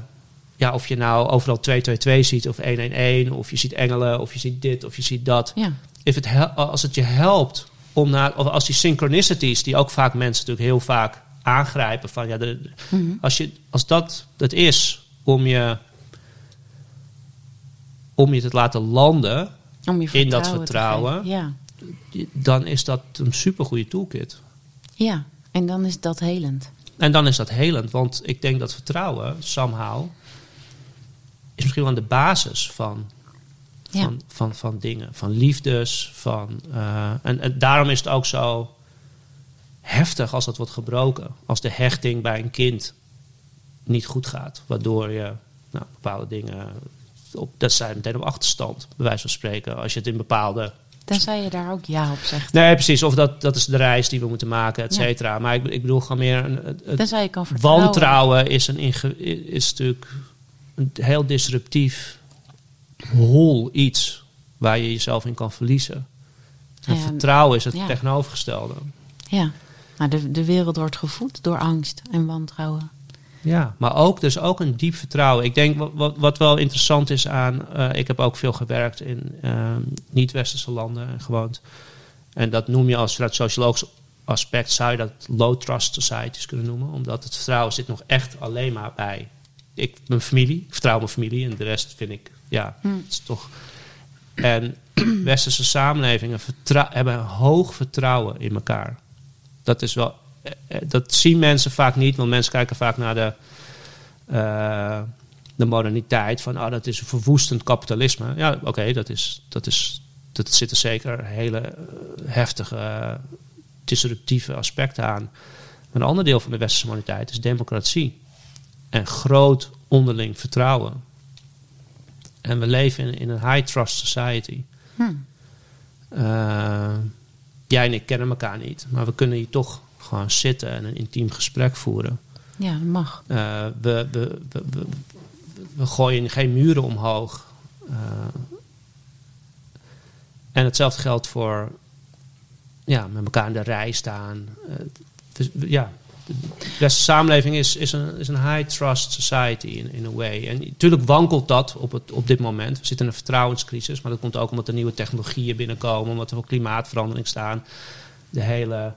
Ja, of je nou overal 222 ziet of 111, of je ziet engelen, of je ziet dit, of je ziet dat. ja, If het hel- als het je helpt om naar. Of als die synchronicities, die ook vaak mensen natuurlijk heel vaak aangrijpen. Van, ja, de, Mhm. als, je, als dat het is om je. Om je te laten landen, Om je In dat vertrouwen. Ja, dan is dat een supergoeie toolkit. ja, en dan is dat helend. En dan is dat helend, want ik denk dat vertrouwen, somehow, is misschien wel aan de basis van, Ja. van, van, van dingen. Van liefdes, van... eh, en, en daarom is het ook zo heftig als dat wordt gebroken. Als de hechting bij een kind niet goed gaat. Waardoor je nou, bepaalde dingen... Op, dat zijn meteen op achterstand, bij wijze van spreken. Als je het in bepaalde Tenzij je daar ook ja op zegt. Nee, precies. Of dat, dat is de reis die we moeten maken, et Ja. cetera. Maar ik, ik bedoel gewoon meer... Een, Tenzij je kan vertrouwen. wantrouwen is, een inge- is natuurlijk een heel disruptief, hol iets... waar je jezelf in kan verliezen. En Ja, vertrouwen is het ja. tegenovergestelde. Ja, nou, de, de wereld wordt gevoed door angst en wantrouwen. Ja, maar ook, dus ook een diep vertrouwen. Ik denk wat, wat, wat wel interessant is aan. eh, ik heb ook veel gewerkt in ehm, niet-westerse landen en gewoond. En dat noem je als vanuit sociologisch aspect zou je dat low trust societies kunnen noemen. Omdat het vertrouwen zit nog echt alleen maar bij ik, mijn familie. Ik vertrouw mijn familie en de rest vind ik, ja, Hm. het is toch. En westerse samenlevingen hebben een hoog vertrouwen in elkaar. Dat is wel dat zien mensen vaak niet, want mensen kijken vaak naar de, eh, de moderniteit. Van, oh, dat is een verwoestend kapitalisme. Ja, oké, dat, is, dat, is, dat zitten zeker hele eh, heftige, eh, disruptieve aspecten aan. Maar een ander deel van de westerse moderniteit is democratie. En groot onderling vertrouwen. En we leven in, in een high trust society. Hm. Eh, jij en ik kennen elkaar niet, maar we kunnen hier toch gewoon zitten en een intiem gesprek voeren. Ja, dat mag. Eh, we, we, we, we, gooien geen muren omhoog. Eh, en hetzelfde geldt voor ja, met elkaar in de rij staan. Dus, ja, de westerse samenleving is, is, een, is een high trust society in, in a way. En natuurlijk wankelt dat op, het, op dit moment. We zitten in een vertrouwenscrisis, maar dat komt ook omdat er nieuwe technologieën binnenkomen, omdat er voor klimaatverandering staan. De hele,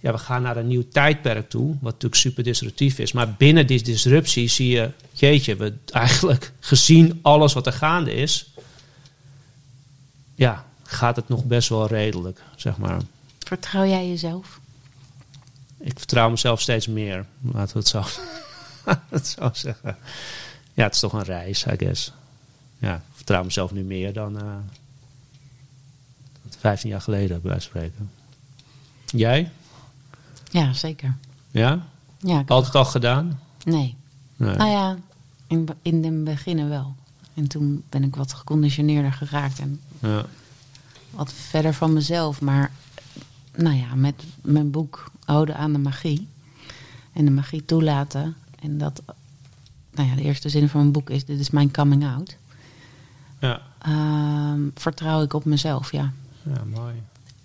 ja, we gaan naar een nieuw tijdperk toe, wat natuurlijk super disruptief is. Maar binnen die disruptie zie je, jeetje, we eigenlijk gezien alles wat er gaande is, ja, gaat het nog best wel redelijk, zeg maar. Vertrouw jij jezelf? Ik vertrouw mezelf steeds meer, laten we het zo, het zo zeggen. Ja, het is toch een reis, I guess. Ja, ik vertrouw mezelf nu meer dan eh 15 jaar geleden, bij wijze van spreken. Jij? Ja, zeker. Ja? Ja, Altijd al gedaan? Nee. Nee. Nou ja, in, in de beginnen wel. En toen ben ik wat geconditioneerder geraakt en Ja. wat verder van mezelf. Maar nou ja, met mijn boek Ode aan de magie en de magie toelaten. En dat, nou ja, de eerste zin van mijn boek is: Dit is mijn coming out. Ja. Ehm, vertrouw ik op mezelf, ja. ja, mooi.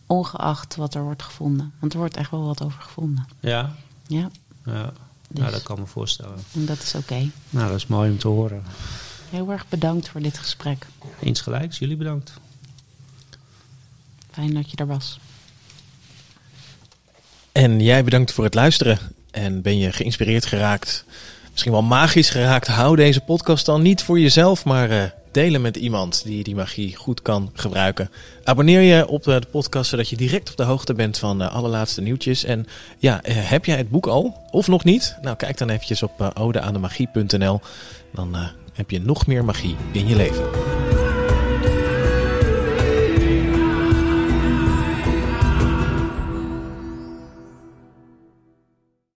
Ongeacht wat er wordt gevonden. Want er wordt echt wel wat over gevonden. Ja? Ja, Ja. Dus. Nou, dat kan me voorstellen. en dat is oké. Nou, dat is mooi om te horen. Heel erg bedankt voor dit gesprek. Eens gelijks, jullie bedankt. Fijn dat je er was. En jij bedankt voor het luisteren. En ben je geïnspireerd geraakt, misschien wel magisch geraakt, hou deze podcast dan niet voor jezelf, maar uh, delen met iemand die die magie goed kan gebruiken. Abonneer je op de podcast zodat je direct op de hoogte bent van de allerlaatste nieuwtjes. En ja, heb jij het boek al of nog niet? Nou, kijk dan eventjes op odeaandemagie.nl. Dan heb je nog meer magie in je leven.